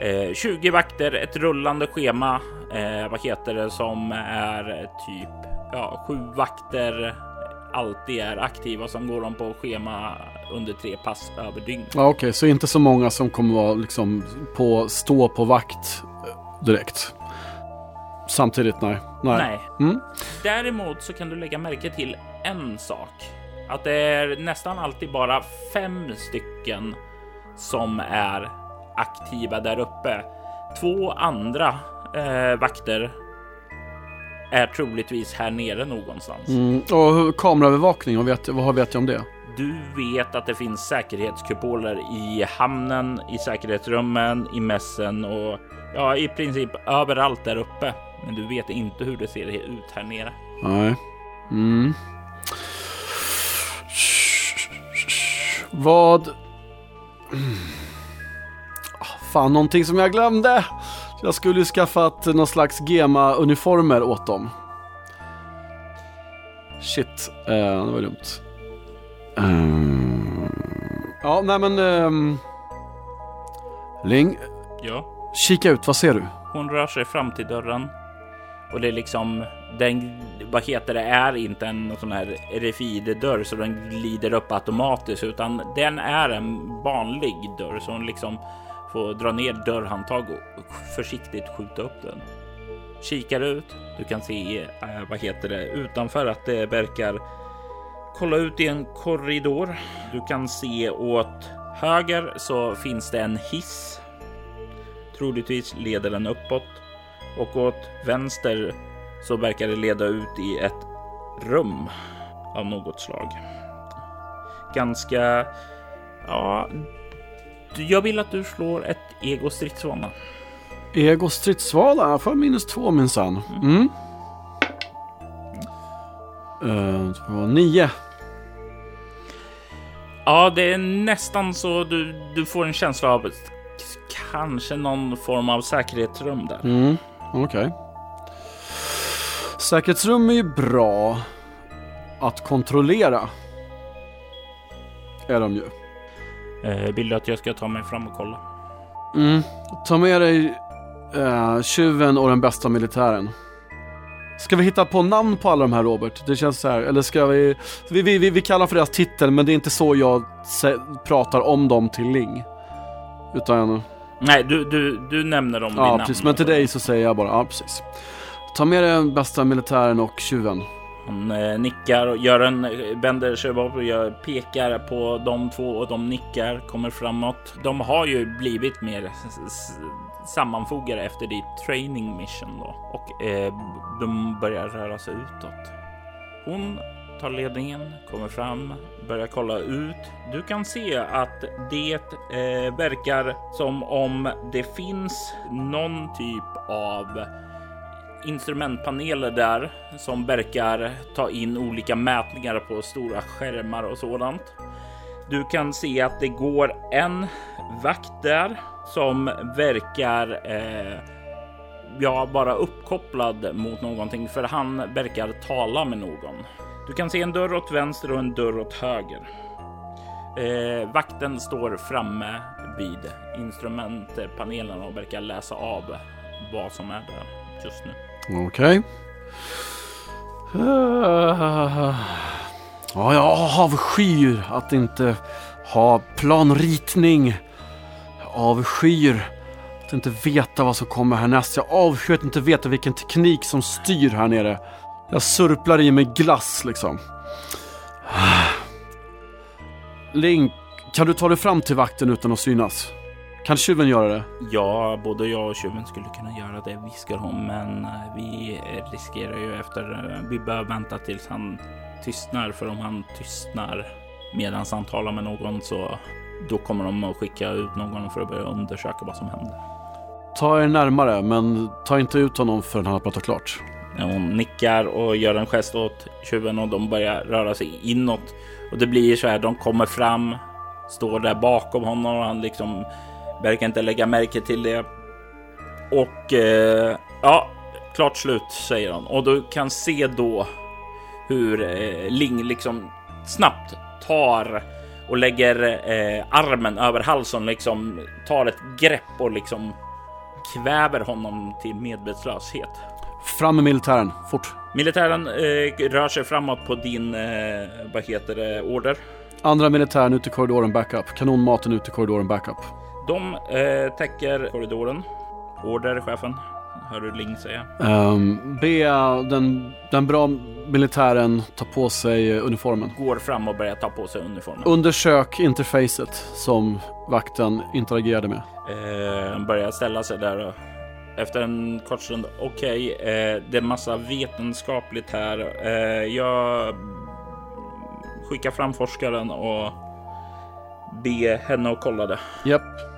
Eh, 20 vakter, ett rullande schema. Eh, vad heter det som är typ ja, sju vakter alltid är aktiva som går de på schema under tre pass över dygn. Ja, Okej, okay. så inte så många som kommer vara liksom på stå på vakt eh, direkt. Samtidigt, nej. Nej. nej. Mm. Däremot så kan du lägga märke till en sak. Att det är nästan alltid bara fem stycken som är aktiva där uppe. Två andra eh, vakter är troligtvis här nere någonstans. Mm. Och kameraövervakning, vad vet, vad vet jag om det? Du vet att det finns säkerhetskupoler i hamnen, i säkerhetsrummen, i mässen och ja, i princip överallt där uppe. Men du vet inte hur det ser ut här nere. Nej. Mm. Vad... Fan, någonting som jag glömde. Jag skulle ju skaffat någon slags GEMA-uniformer åt dem. Shit, uh, det var dumt. Uh, ja, nej men... Um, Ling. Ja? Kika ut, vad ser du? Hon rör sig fram till dörren. Och det är liksom, den, vad heter det, är inte en sån här RFID-dörr så den glider upp automatiskt utan den är en vanlig dörr så hon liksom får dra ner dörrhandtag försiktigt skjuta upp den. Kikar ut. Du kan se, äh, vad heter det, utanför att det verkar kolla ut i en korridor. Du kan se åt höger så finns det en hiss. Troligtvis leder den uppåt och åt vänster så verkar det leda ut i ett rum av något slag. Ganska, ja, jag vill att du slår ett ego stridsvana. Ego stridsvana? Jag får minus två minsann. Mm. Mm. Uh, nio. Ja, det är nästan så du, du får en känsla av kanske någon form av säkerhetsrum där. Mm. Okej. Okay. Säkerhetsrum är ju bra att kontrollera. Är de ju. Eh, vill du att jag ska ta mig fram och kolla? Mm. Ta med dig eh, tjuven och den bästa militären. Ska vi hitta på namn på alla de här Robert? Det känns så här, eller ska vi... Vi, vi, vi kallar för deras titel, men det är inte så jag pratar om dem till Ling. Utan... Nej, du, du, du nämner dem Ja, namn precis. Men till dig så säger jag bara, ja precis. Ta med dig den bästa militären och tjuven. Han eh, nickar och gör en, vänder sig upp och gör, pekar på de två och de nickar, kommer framåt. De har ju blivit mer sammanfogar efter ditt training mission då och eh, de börjar röra sig utåt. Hon tar ledningen, kommer fram, börjar kolla ut. Du kan se att det eh, verkar som om det finns någon typ av instrumentpaneler där som verkar ta in olika mätningar på stora skärmar och sådant. Du kan se att det går en vakt där som verkar eh, ja, bara uppkopplad mot någonting för han verkar tala med någon. Du kan se en dörr åt vänster och en dörr åt höger. Eh, vakten står framme vid instrumentpanelen och verkar läsa av vad som är där just nu. Okej. Okay. Ja, jag avskyr att inte ha planritning. Jag avskyr att inte veta vad som kommer härnäst. Jag avskyr att inte veta vilken teknik som styr här nere. Jag surplar i mig glass liksom. Link, kan du ta dig fram till vakten utan att synas? Kan tjuven göra det? Ja, både jag och tjuven skulle kunna göra det, viskar hon. Men eh, vi riskerar ju efter... Eh, vi bör vänta tills han tystnar. För om han tystnar medan han talar med någon så då kommer de att skicka ut någon för att börja undersöka vad som händer. Ta er närmare, men ta inte ut honom förrän han har pratat klart. Hon nickar och gör en gest åt tjuven och de börjar röra sig inåt. Och det blir så här, de kommer fram, står där bakom honom och han liksom verkar inte lägga märke till det. Och eh, ja, klart slut säger han och du kan se då hur eh, Ling liksom snabbt tar och lägger eh, armen över halsen, liksom tar ett grepp och liksom kväver honom till medvetslöshet. Fram med militären, fort. Militären eh, rör sig framåt på din, eh, vad heter det, order. Andra militären ut i korridoren backup. Kanonmaten ut i korridoren backup. De eh, täcker korridoren. Order, chefen. Hör du Ling säga. Um, be den, den bra militären ta på sig uniformen. Går fram och börjar ta på sig uniformen. Undersök interfacet som vakten interagerade med. Eh, börjar ställa sig där och efter en kort stund. Okej, okay, eh, det är massa vetenskapligt här. Eh, jag skickar fram forskaren och be henne att kolla det. Japp.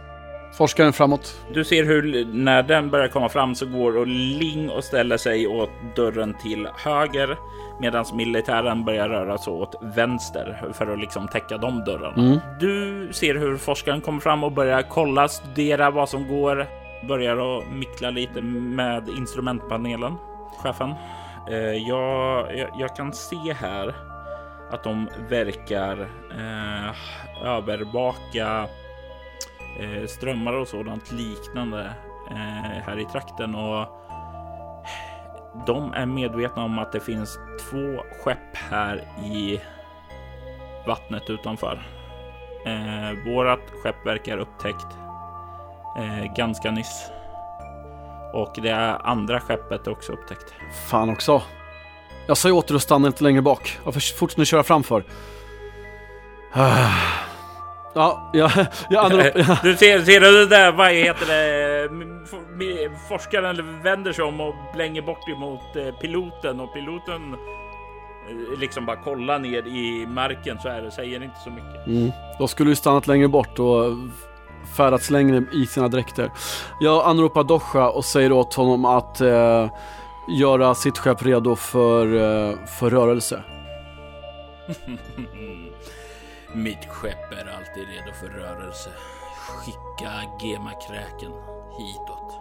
Forskaren framåt. Du ser hur när den börjar komma fram så går och Ling och ställer sig åt dörren till höger medan militären börjar röra sig åt vänster för att liksom täcka de dörrarna. Mm. Du ser hur forskaren kommer fram och börjar kolla, studera vad som går, börjar att mickla lite med instrumentpanelen. Chefen, eh, jag, jag, jag kan se här att de verkar eh, övervaka Eh, strömmar och sådant liknande eh, här i trakten och de är medvetna om att det finns två skepp här i vattnet utanför. Eh, vårat skepp verkar upptäckt eh, ganska nyss. Och det andra skeppet är också upptäckt. Fan också. Jag sa ju åt er att stanna lite längre bak. Varför fortsätter ni köra framför? Ah. Ja, ja, ja, Du ser, ser du det där, vad heter det? Forskaren vänder sig om och blänger bort emot eh, piloten och piloten eh, liksom bara kollar ner i marken så är det, säger inte så mycket. Mm. De skulle ju stannat längre bort och färdats längre i sina dräkter. Jag anropar Dosha och säger åt honom att eh, göra sitt skepp redo för, eh, för rörelse. Mitt skepp är alltid redo för rörelse. Skicka gemakräken hitåt.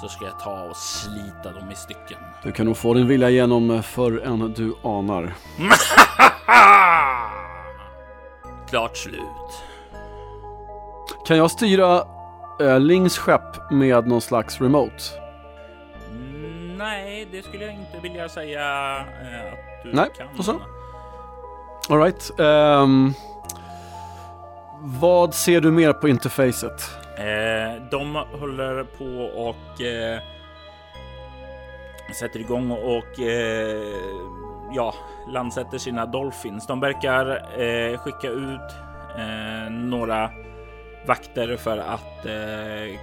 Så ska jag ta och slita dem i stycken. Du kan nog få din vilja igenom förr än du anar. Klart slut. Kan jag styra Lings skepp med någon slags remote? Nej, det skulle jag inte vilja säga äh, att du Nej, kan. Nej, så. Alright. Um, ehm, vad ser du mer på interfacet? Eh, de håller på och eh, sätter igång och eh, ja, landsätter sina Dolphins. De verkar eh, skicka ut eh, några vakter för att eh,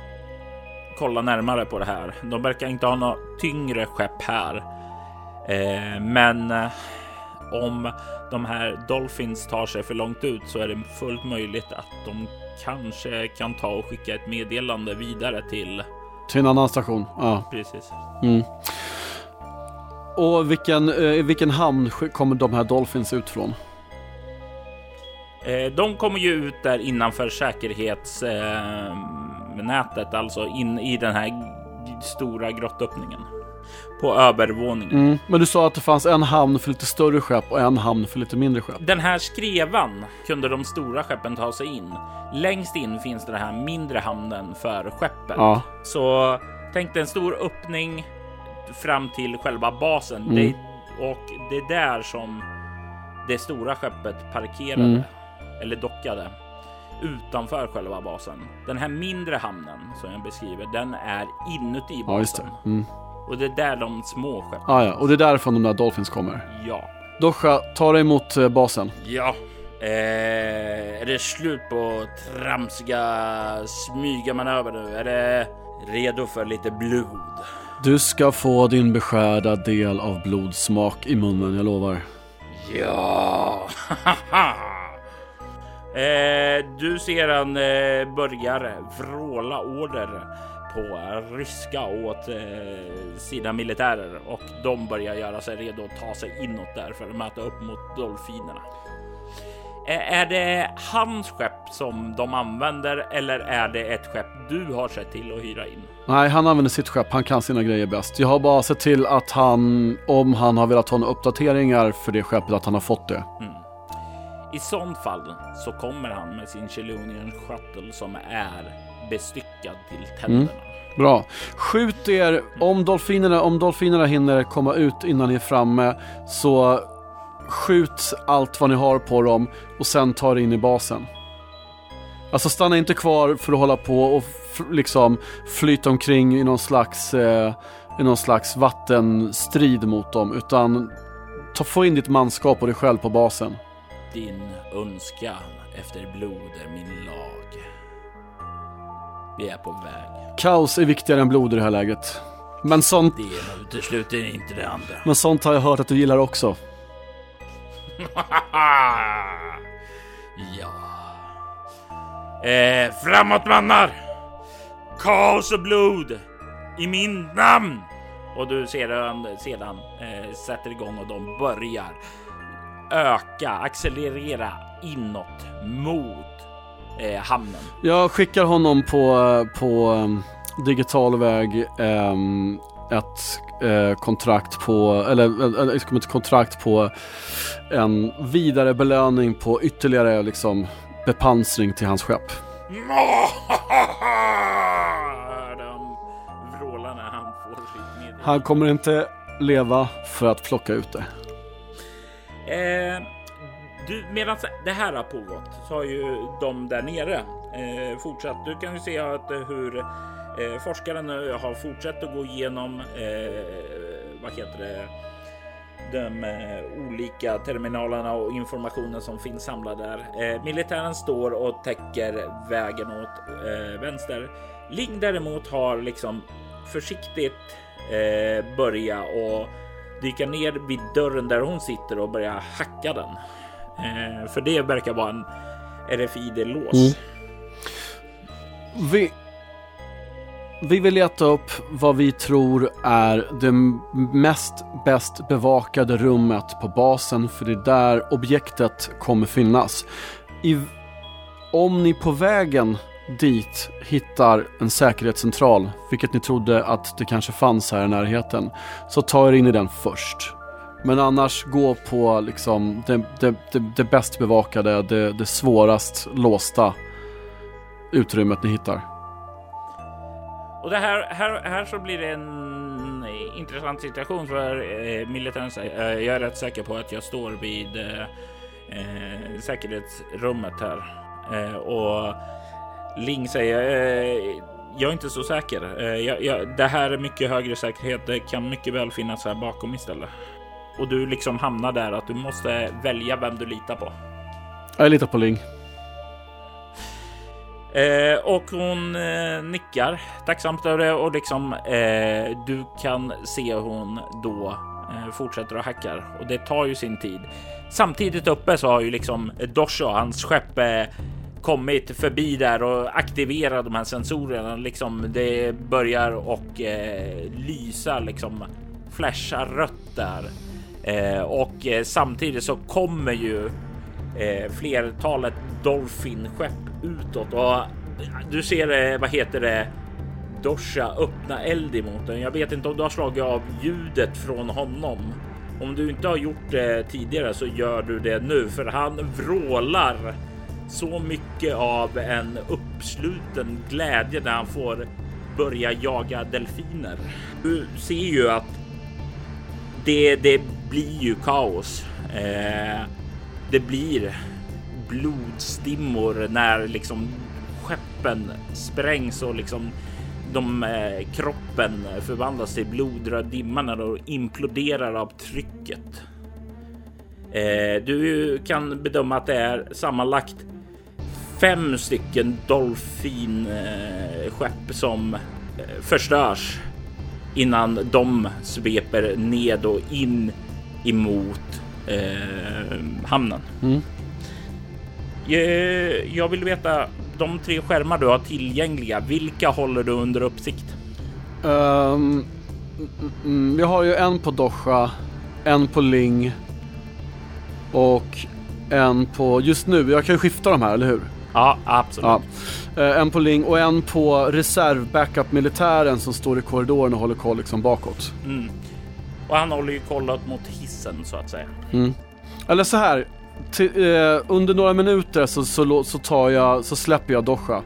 kolla närmare på det här. De verkar inte ha några tyngre skepp här, eh, men om de här Dolphins tar sig för långt ut så är det fullt möjligt att de kanske kan ta och skicka ett meddelande vidare till till en annan station. Ja, precis. Mm. Och vilken, eh, vilken hamn kommer de här Dolphins ut från? Eh, de kommer ju ut där innanför säkerhetsnätet, eh, alltså in i den här stora grottöppningen på övervåningen. Mm. Men du sa att det fanns en hamn för lite större skepp och en hamn för lite mindre skepp. Den här skrevan kunde de stora skeppen ta sig in. Längst in finns den här mindre hamnen för skeppen. Ja. Så tänk dig en stor öppning fram till själva basen. Mm. Det, och det är där som det stora skeppet parkerade mm. eller dockade utanför själva basen. Den här mindre hamnen som jag beskriver, den är inuti basen. Ja, mm. Och det är där de små skeppen. Ah, ja, och det är därifrån de där Dolphins kommer. Ja. Dosha, ta dig mot eh, basen. Ja. Eh, är det slut på tramsiga smygamanöver nu? Är det redo för lite blod? Du ska få din beskärda del av blodsmak i munnen, jag lovar. Ja! eh, du ser han eh, börjar vråla order på ryska åt eh, sina militärer och de börjar göra sig redo att ta sig inåt där för att möta upp mot dolfinerna. Är det hans skepp som de använder eller är det ett skepp du har sett till att hyra in? Nej, han använder sitt skepp. Han kan sina grejer bäst. Jag har bara sett till att han, om han har velat ha några uppdateringar för det skeppet, att han har fått det. Mm. I sånt fall så kommer han med sin Chelonian Shuttle som är bestyckad till tänderna. Bra. Skjut er, om dolfinerna, om dolfinerna hinner komma ut innan ni är framme så skjut allt vad ni har på dem och sen ta er in i basen. Alltså stanna inte kvar för att hålla på och liksom flyta omkring i någon slags, eh, i någon slags vattenstrid mot dem utan ta, få in ditt manskap och dig själv på basen. Din önskan efter blod är min lag. Vi är på väg. Kaos är viktigare än blod i det här läget. Men sånt, Det ena utesluter inte det andra. men sånt har jag hört att du gillar också. ja. Eh, framåt mannar! Kaos och blod! I min namn! Och du ser den sedan eh, sätter igång och de börjar öka, accelerera inåt mot eh, hamnen. Jag skickar honom på, på um, digital väg um, ett eh, kontrakt på, eller eller, liksom ett kontrakt på en vidare belöning på ytterligare liksom bepansring till hans skepp. Han kommer inte leva för att plocka ut det. Eh, du, medan det här har pågått så har ju de där nere eh, fortsatt. Du kan ju se att eh, hur eh, forskaren eh, har fortsatt att gå igenom eh, vad heter det? De eh, olika terminalerna och informationen som finns samlad där. Eh, militären står och täcker vägen åt eh, vänster. Ling däremot har liksom försiktigt eh, börja och dyka ner vid dörren där hon sitter och börja hacka den. Eh, för det verkar vara en RFID-lås. Mm. Vi, vi vill leta upp vad vi tror är det mest bäst bevakade rummet på basen för det är där objektet kommer finnas. I, om ni på vägen dit hittar en säkerhetscentral, vilket ni trodde att det kanske fanns här i närheten, så ta er in i den först. Men annars gå på liksom det, det, det, det bäst bevakade, det, det svårast låsta utrymmet ni hittar. Och det här, här, här så blir det en intressant situation för eh, militären eh, jag är rätt säker på att jag står vid eh, eh, säkerhetsrummet här. Eh, och Ling säger, eh, jag är inte så säker. Eh, jag, jag, det här är mycket högre säkerhet. Det kan mycket väl finnas här bakom istället. Och du liksom hamnar där att du måste välja vem du litar på. Jag litar på Ling. Eh, och hon eh, nickar tacksamt över det och liksom eh, du kan se hon då eh, fortsätter och hackar och det tar ju sin tid. Samtidigt uppe så har ju liksom Dosho, hans skepp eh, kommit förbi där och aktiverat de här sensorerna. Liksom det börjar och eh, lysa liksom flasha rött där eh, och eh, samtidigt så kommer ju eh, flertalet Dolphin-skepp utåt och eh, du ser, eh, vad heter det, Dosha öppna eld emot den. Jag vet inte om du har slagit av ljudet från honom. Om du inte har gjort det tidigare så gör du det nu för han vrålar så mycket av en uppsluten glädje när han får börja jaga delfiner. Du ser ju att det, det blir ju kaos. Eh, det blir blodstimmor när liksom skeppen sprängs och liksom de eh, kroppen förvandlas till blodröd dimma när de imploderar av trycket. Eh, du kan bedöma att det är sammanlagt fem stycken dolfinskepp eh, som eh, förstörs innan de sveper ned och in emot eh, hamnen. Mm. Jag, jag vill veta de tre skärmar du har tillgängliga. Vilka håller du under uppsikt? Um, jag har ju en på Dosha, en på Ling och en på, just nu, jag kan skifta de här, eller hur? Ja, absolut. Ja. Eh, en på Ling och en på reserv backup militären som står i korridoren och håller koll liksom bakåt. Mm. Och han håller ju kollat mot hissen så att säga. Mm. Eller så här, till, eh, under några minuter så, så, så, tar jag, så släpper jag Dosha.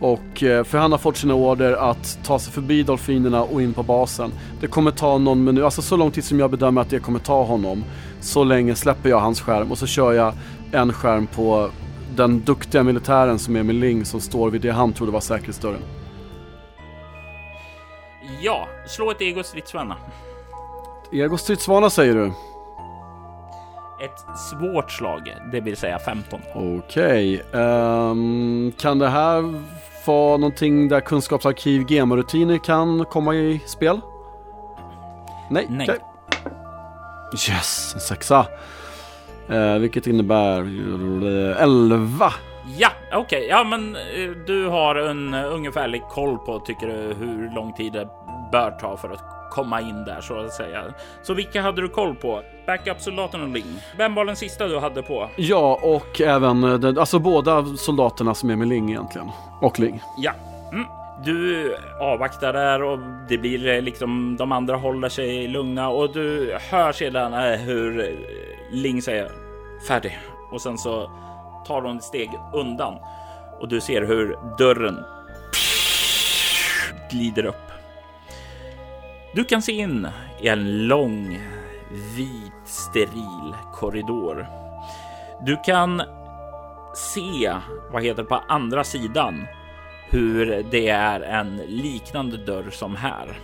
Och, eh, för han har fått sina order att ta sig förbi delfinerna och in på basen. Det kommer ta någon minut, alltså så lång tid som jag bedömer att det kommer ta honom. Så länge släpper jag hans skärm och så kör jag en skärm på den duktiga militären som är med Ling som står vid det han trodde var säkerhetsdörren. Ja, slå ett ego stridsvana. Ego stridsvana säger du? Ett svårt slag, det vill säga 15. Okej, ehm, kan det här vara någonting där kunskapsarkiv GEMA-rutiner kan komma i spel? Nej. Nej. okej. Yes, en sexa. Eh, vilket innebär eh, 11. Ja, okej. Ja, men eh, du har en uh, ungefärlig koll på, tycker du, hur lång tid det bör ta för att komma in där så att säga. Så vilka hade du koll på? Backup-soldaten och Ling. Vem var den sista du hade på? Ja, och även eh, alltså båda soldaterna som är med Ling egentligen. Och Ling. Ja. Mm. Du avvaktar där och det blir eh, liksom de andra håller sig lugna och du hör sedan eh, hur eh, Ling säger färdig och sen så tar hon ett steg undan och du ser hur dörren glider upp. Du kan se in i en lång, vit, steril korridor. Du kan se, vad heter det, på andra sidan hur det är en liknande dörr som här.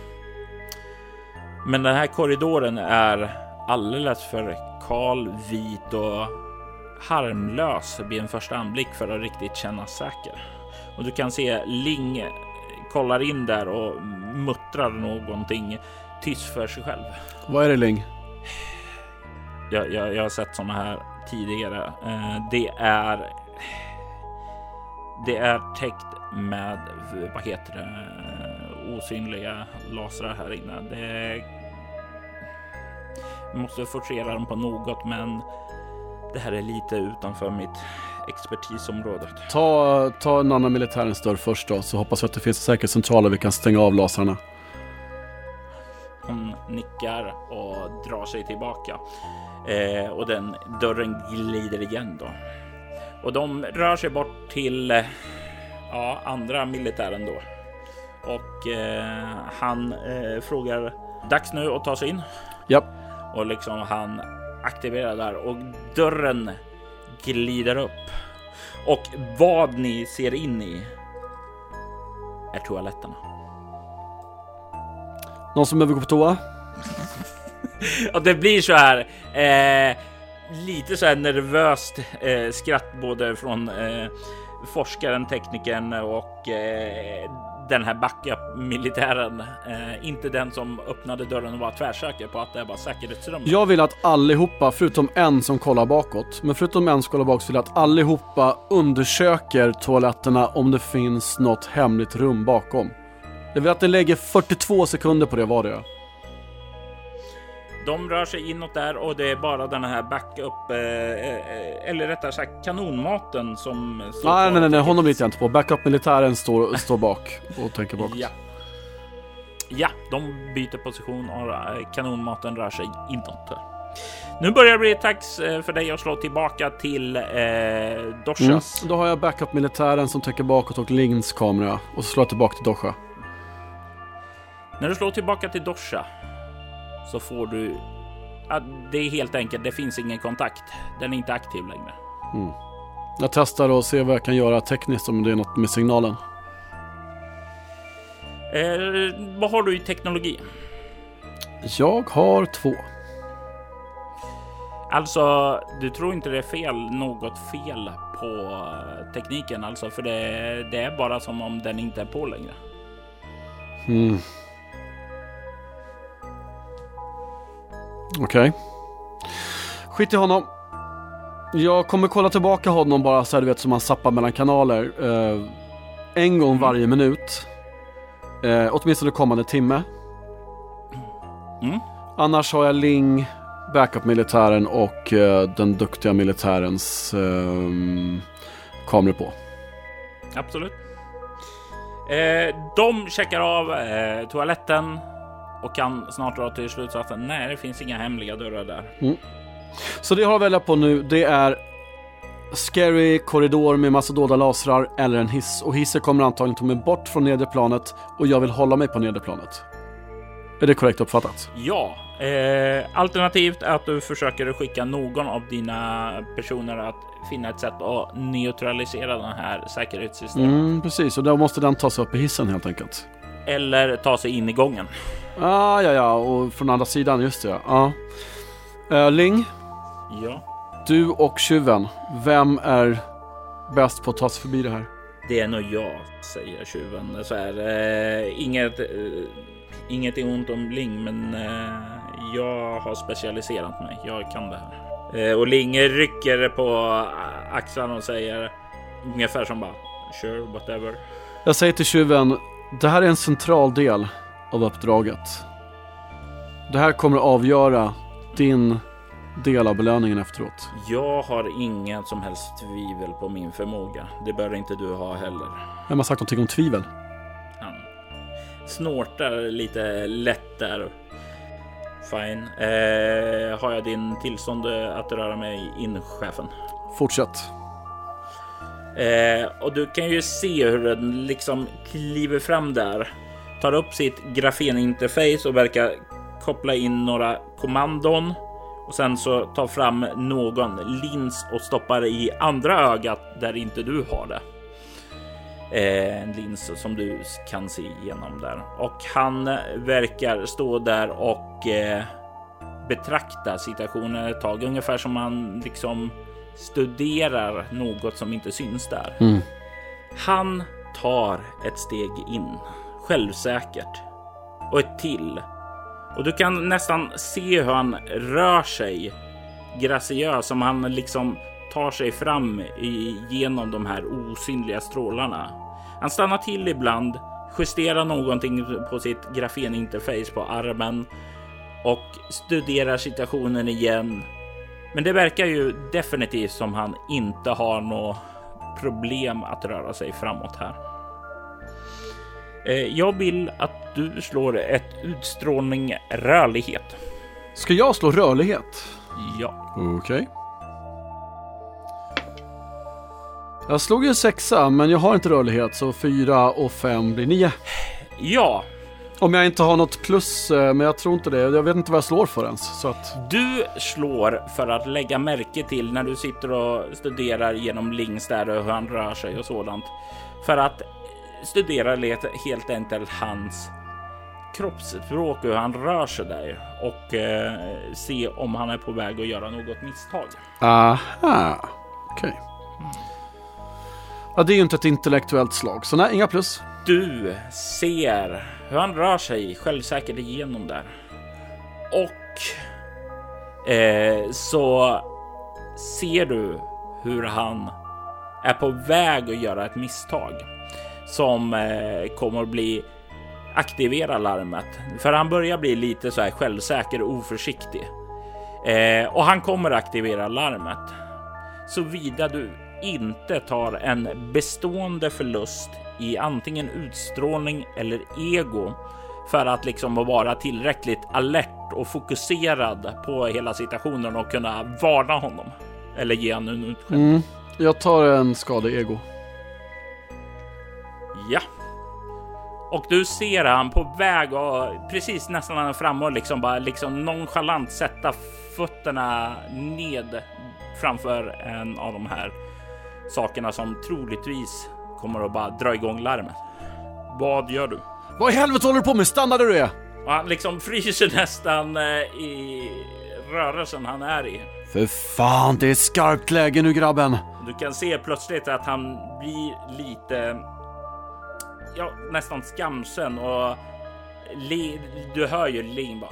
Men den här korridoren är alldeles för kal, vit och harmlös vid en första anblick för att riktigt kännas säker. Och du kan se Ling kollar in där och muttrar någonting tyst för sig själv. Vad är det Ling? Jag, jag, jag har sett sådana här tidigare. Eh, det är. Det är täckt med vad heter det? Osynliga lasrar här inne. Det. Måste forcera dem på något, men det här är lite utanför mitt expertisområde. Ta, ta en annan militärens dörr först då, så hoppas vi att det finns en säkerhetscentral och vi kan stänga av lasrarna. Hon nickar och drar sig tillbaka eh, och den dörren glider igen då. Och de rör sig bort till eh, ja, andra militären då. Och eh, han eh, frågar dags nu att ta sig in. Ja. Och liksom han aktiverar där och dörren glider upp. Och vad ni ser in i är toaletterna. Någon som behöver gå på toa? Och det blir så här eh, lite så här nervöst eh, skratt både från eh, forskaren, teknikern och eh, den här backup-militären. Eh, inte den som öppnade dörren och var tvärsäker på att det var säkerhetsrummet. Jag vill att allihopa, förutom en som kollar bakåt, men förutom en som kollar bakåt vill jag att allihopa undersöker toaletterna om det finns något hemligt rum bakom. Jag vill att ni lägger 42 sekunder på det vardera. De rör sig inåt där och det är bara den här backup, eh, eh, eller rättare sagt kanonmaten som... står Nej, nej, nej, nej, honom litar jag inte på. Backup-militären står, står bak och tänker bakåt. Ja. Ja, de byter position och eh, kanonmaten rör sig inåt. Nu börjar det bli dags eh, för dig att slå tillbaka till eh, Mm. Doshas. Då har jag backup-militären som täcker bakåt och Lings kamera. Och så slår jag tillbaka till Dosha. När du slår tillbaka till Dosha så får du... Ja, det är helt enkelt, det finns ingen kontakt. Den är inte aktiv längre. Jag testar och ser vad jag kan göra tekniskt om det är något med signalen. Eh, vad har du i teknologi? Jag har två. Alltså, du tror inte det är fel, något fel på eh, tekniken alltså, för det, det är bara som om den inte är på längre. Mm. Okej. Skit i honom. Jag kommer kolla tillbaka honom bara så här, du vet som man zappar mellan kanaler. Eh, en gång varje minut. Eh, åtminstone kommande timme. Mm. Annars har jag Ling, backup-militären och eh, den duktiga militärens eh, kameror på. Absolut. Eh, de checkar av eh, toaletten och kan snart dra till slutsatsen. Nej, det finns inga hemliga dörrar där. Så det jag har att välja på nu, det är scary korridor med massa dolda lasrar eller en hiss. Och hissen kommer antagligen ta mig bort från nedre planet och jag vill hålla mig på nedre planet. Är det korrekt uppfattat? Ja, eh, alternativt att du försöker skicka någon av dina personer att finna ett sätt att neutralisera den här säkerhetssystemet. Mm, precis, och då måste den tas upp i hissen helt enkelt. Eller ta sig in i gången. Ah, ja, ja, och från andra sidan, just det. Ja. Uh, Ling, Ja, du och tjuven, vem är bäst på att ta sig förbi det här? det är nog jag, säger tjuven. Så här, eh, inget, eh, inget ont om Ling, men eh, jag har specialiserat mig. Jag kan det här. Eh, och Ling rycker på axlarna och säger ungefär som bara sure, whatever. Jag säger till tjuven, det här är en central del av uppdraget. Det här kommer att avgöra din del av belöningen efteråt. Jag har inget som helst tvivel på min förmåga. Det bör inte du ha heller. Vem har sagt någonting om tvivel? Han snortar lite lätt där. Fine. Eh, har jag din tillstånd att röra mig in, chefen? Fortsätt. Eh, och du kan ju se hur den liksom kliver fram där. Tar upp sitt grafeninterface och verkar koppla in några kommandon. Och sen så tar fram någon lins och stoppar i andra ögat där inte du har det. Eh, en lins som du kan se igenom där. Och han verkar stå där och eh, betrakta situationen ett tag. Ungefär som han liksom studerar något som inte syns där. Mm. Han tar ett steg in, självsäkert. Och ett till. Och du kan nästan se hur han rör sig graciös, som han liksom tar sig fram i, genom de här osynliga strålarna. Han stannar till ibland, justerar någonting på sitt grafeninterface på armen och studerar situationen igen. Men det verkar ju definitivt som han inte har något problem att röra sig framåt här. Eh, Jag vill att du slår ett utstrålning rörlighet. Ska jag slå rörlighet? Ja, Okej. Jag slog ju en sexa, men jag har inte rörlighet, så fyra och fem blir nio. ja, Om jag inte har något plus, eh, men jag tror inte det. Jag vet inte vad jag slår för ens. Så att, du slår för att lägga märke till när du sitter och studerar genom links där och hur han rör sig och sådant. För att studera lite helt enkelt hans kroppsspråk och hur han rör sig där och eh, se om han är på väg att göra något misstag. aha. Okej. Ja, det är ju inte ett intellektuellt slag, så nej, inga plus. Du ser hur han rör sig självsäkert igenom där. Och eh, så ser du hur han är på väg att göra ett misstag som eh, kommer att bli aktivera larmet. För han börjar bli lite så här självsäker och oförsiktig. Eh, och han kommer aktivera larmet. Såvida du inte tar en bestående förlust i antingen utstrålning eller ego för att liksom vara tillräckligt alert och fokuserad på hela situationen och kunna varna honom. Eller ge honom en utskällning. Mm. Jag tar en skada ego. Ja. Och du ser han på väg och precis nästan framme och liksom bara liksom nonchalant sätta fötterna ned framför en av de här sakerna som troligtvis kommer att bara dra igång larmet. Vad gör du? Vad i helvete håller du på med? Stanna där du är! Och han liksom fryser nästan eh, i rörelsen han är i. För fan, det är skarpt läge nu grabben. Du kan se plötsligt att han blir lite, ja, nästan skamsen och Le, du hör ju Lin bara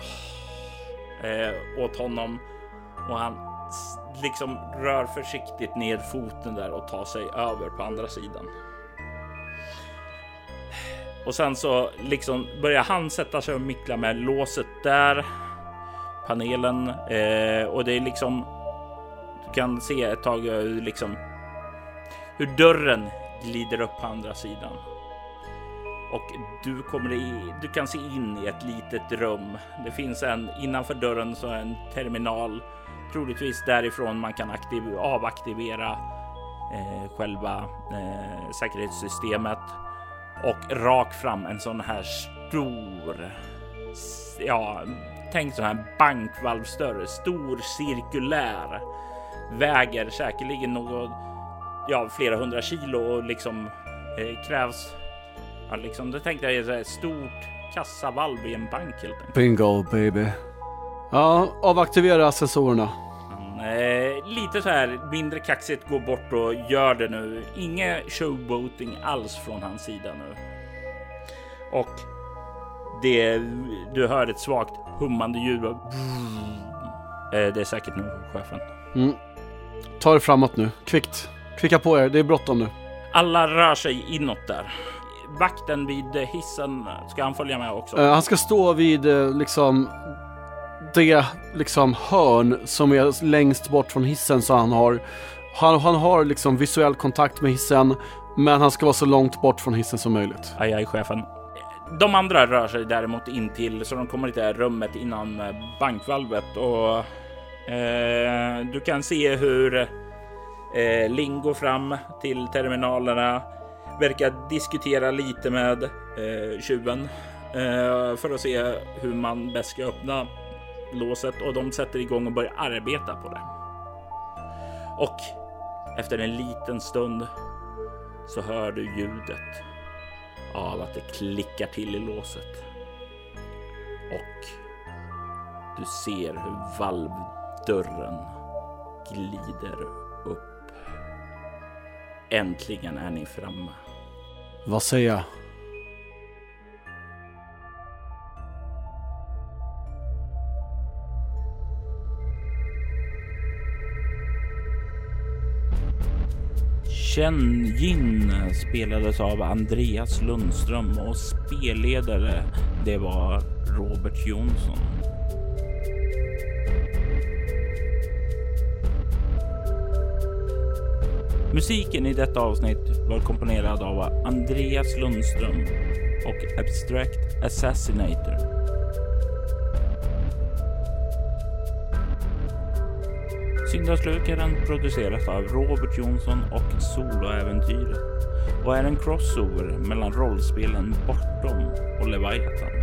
eh, åt honom och han liksom rör försiktigt ner foten där och tar sig över på andra sidan. Och sen så liksom börjar han sätta sig och mickla med låset där. Panelen eh, och det är liksom. Du kan se ett tag hur liksom hur dörren glider upp på andra sidan. Och du kommer i, du kan se in i ett litet rum. Det finns en innanför dörren så en terminal. Troligtvis därifrån man kan aktiv, avaktivera eh, själva eh, säkerhetssystemet och rakt fram en sån här stor, ja, tänk sån här bankvalvsdörr, stor cirkulär, väger säkerligen något, ja, flera hundra kilo och liksom eh, krävs, ja, liksom, det tänkte jag är ett stort kassavalv i en bank helt enkelt. Bingo baby. Ja, avaktivera sensorerna. Eh, lite så här mindre kaxigt gå bort och gör det nu. Inga showboating alls från hans sida nu. Och det, du hör ett svagt hummande ljud. Eh, det är säkert nog chefen. Mm. Ta er framåt nu, kvickt. Kvicka på er, det är bråttom nu. Alla rör sig inåt där. Vakten vid hissen, ska han följa med också? Uh, han ska stå vid uh, liksom det liksom hörn som är längst bort från hissen så han har han, han har liksom visuell kontakt med hissen men han ska vara så långt bort från hissen som möjligt. Aj, aj, chefen. De andra rör sig däremot in till så de kommer till det här rummet innan eh, bankvalvet och eh, du kan se hur eh, Ling går fram till terminalerna, verkar diskutera lite med eh, tjuven eh, för att se hur man bäst ska öppna låset och de sätter igång och börjar arbeta på det. Och efter en liten stund så hör du ljudet av att det klickar till i låset. Och du ser hur valvdörren glider upp. Äntligen är ni framme. Vad säger jag? Chen Jin spelades av Andreas Lundström och spelledare det var Robert Jonsson. Musiken i detta avsnitt var komponerad av Andreas Lundström och Abstract Assassinator. Syndaslukaren produceras av Robert Jonsson och Soloäventyret och är en crossover mellan rollspelen Bortom och Leviathan.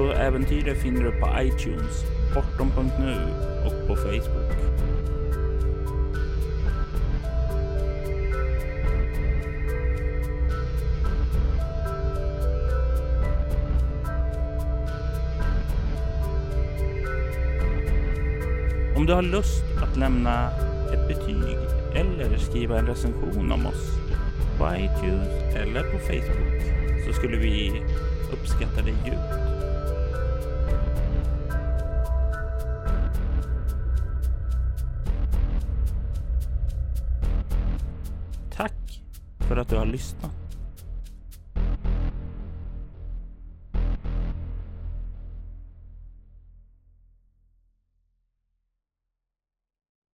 Soloäventyret finner du på iTunes, bortom.nu och på Facebook. Om du har lust att lämna ett betyg eller skriva en recension om oss på iTunes eller på Facebook så skulle vi uppskatta det djupt. Att du har lyssnat.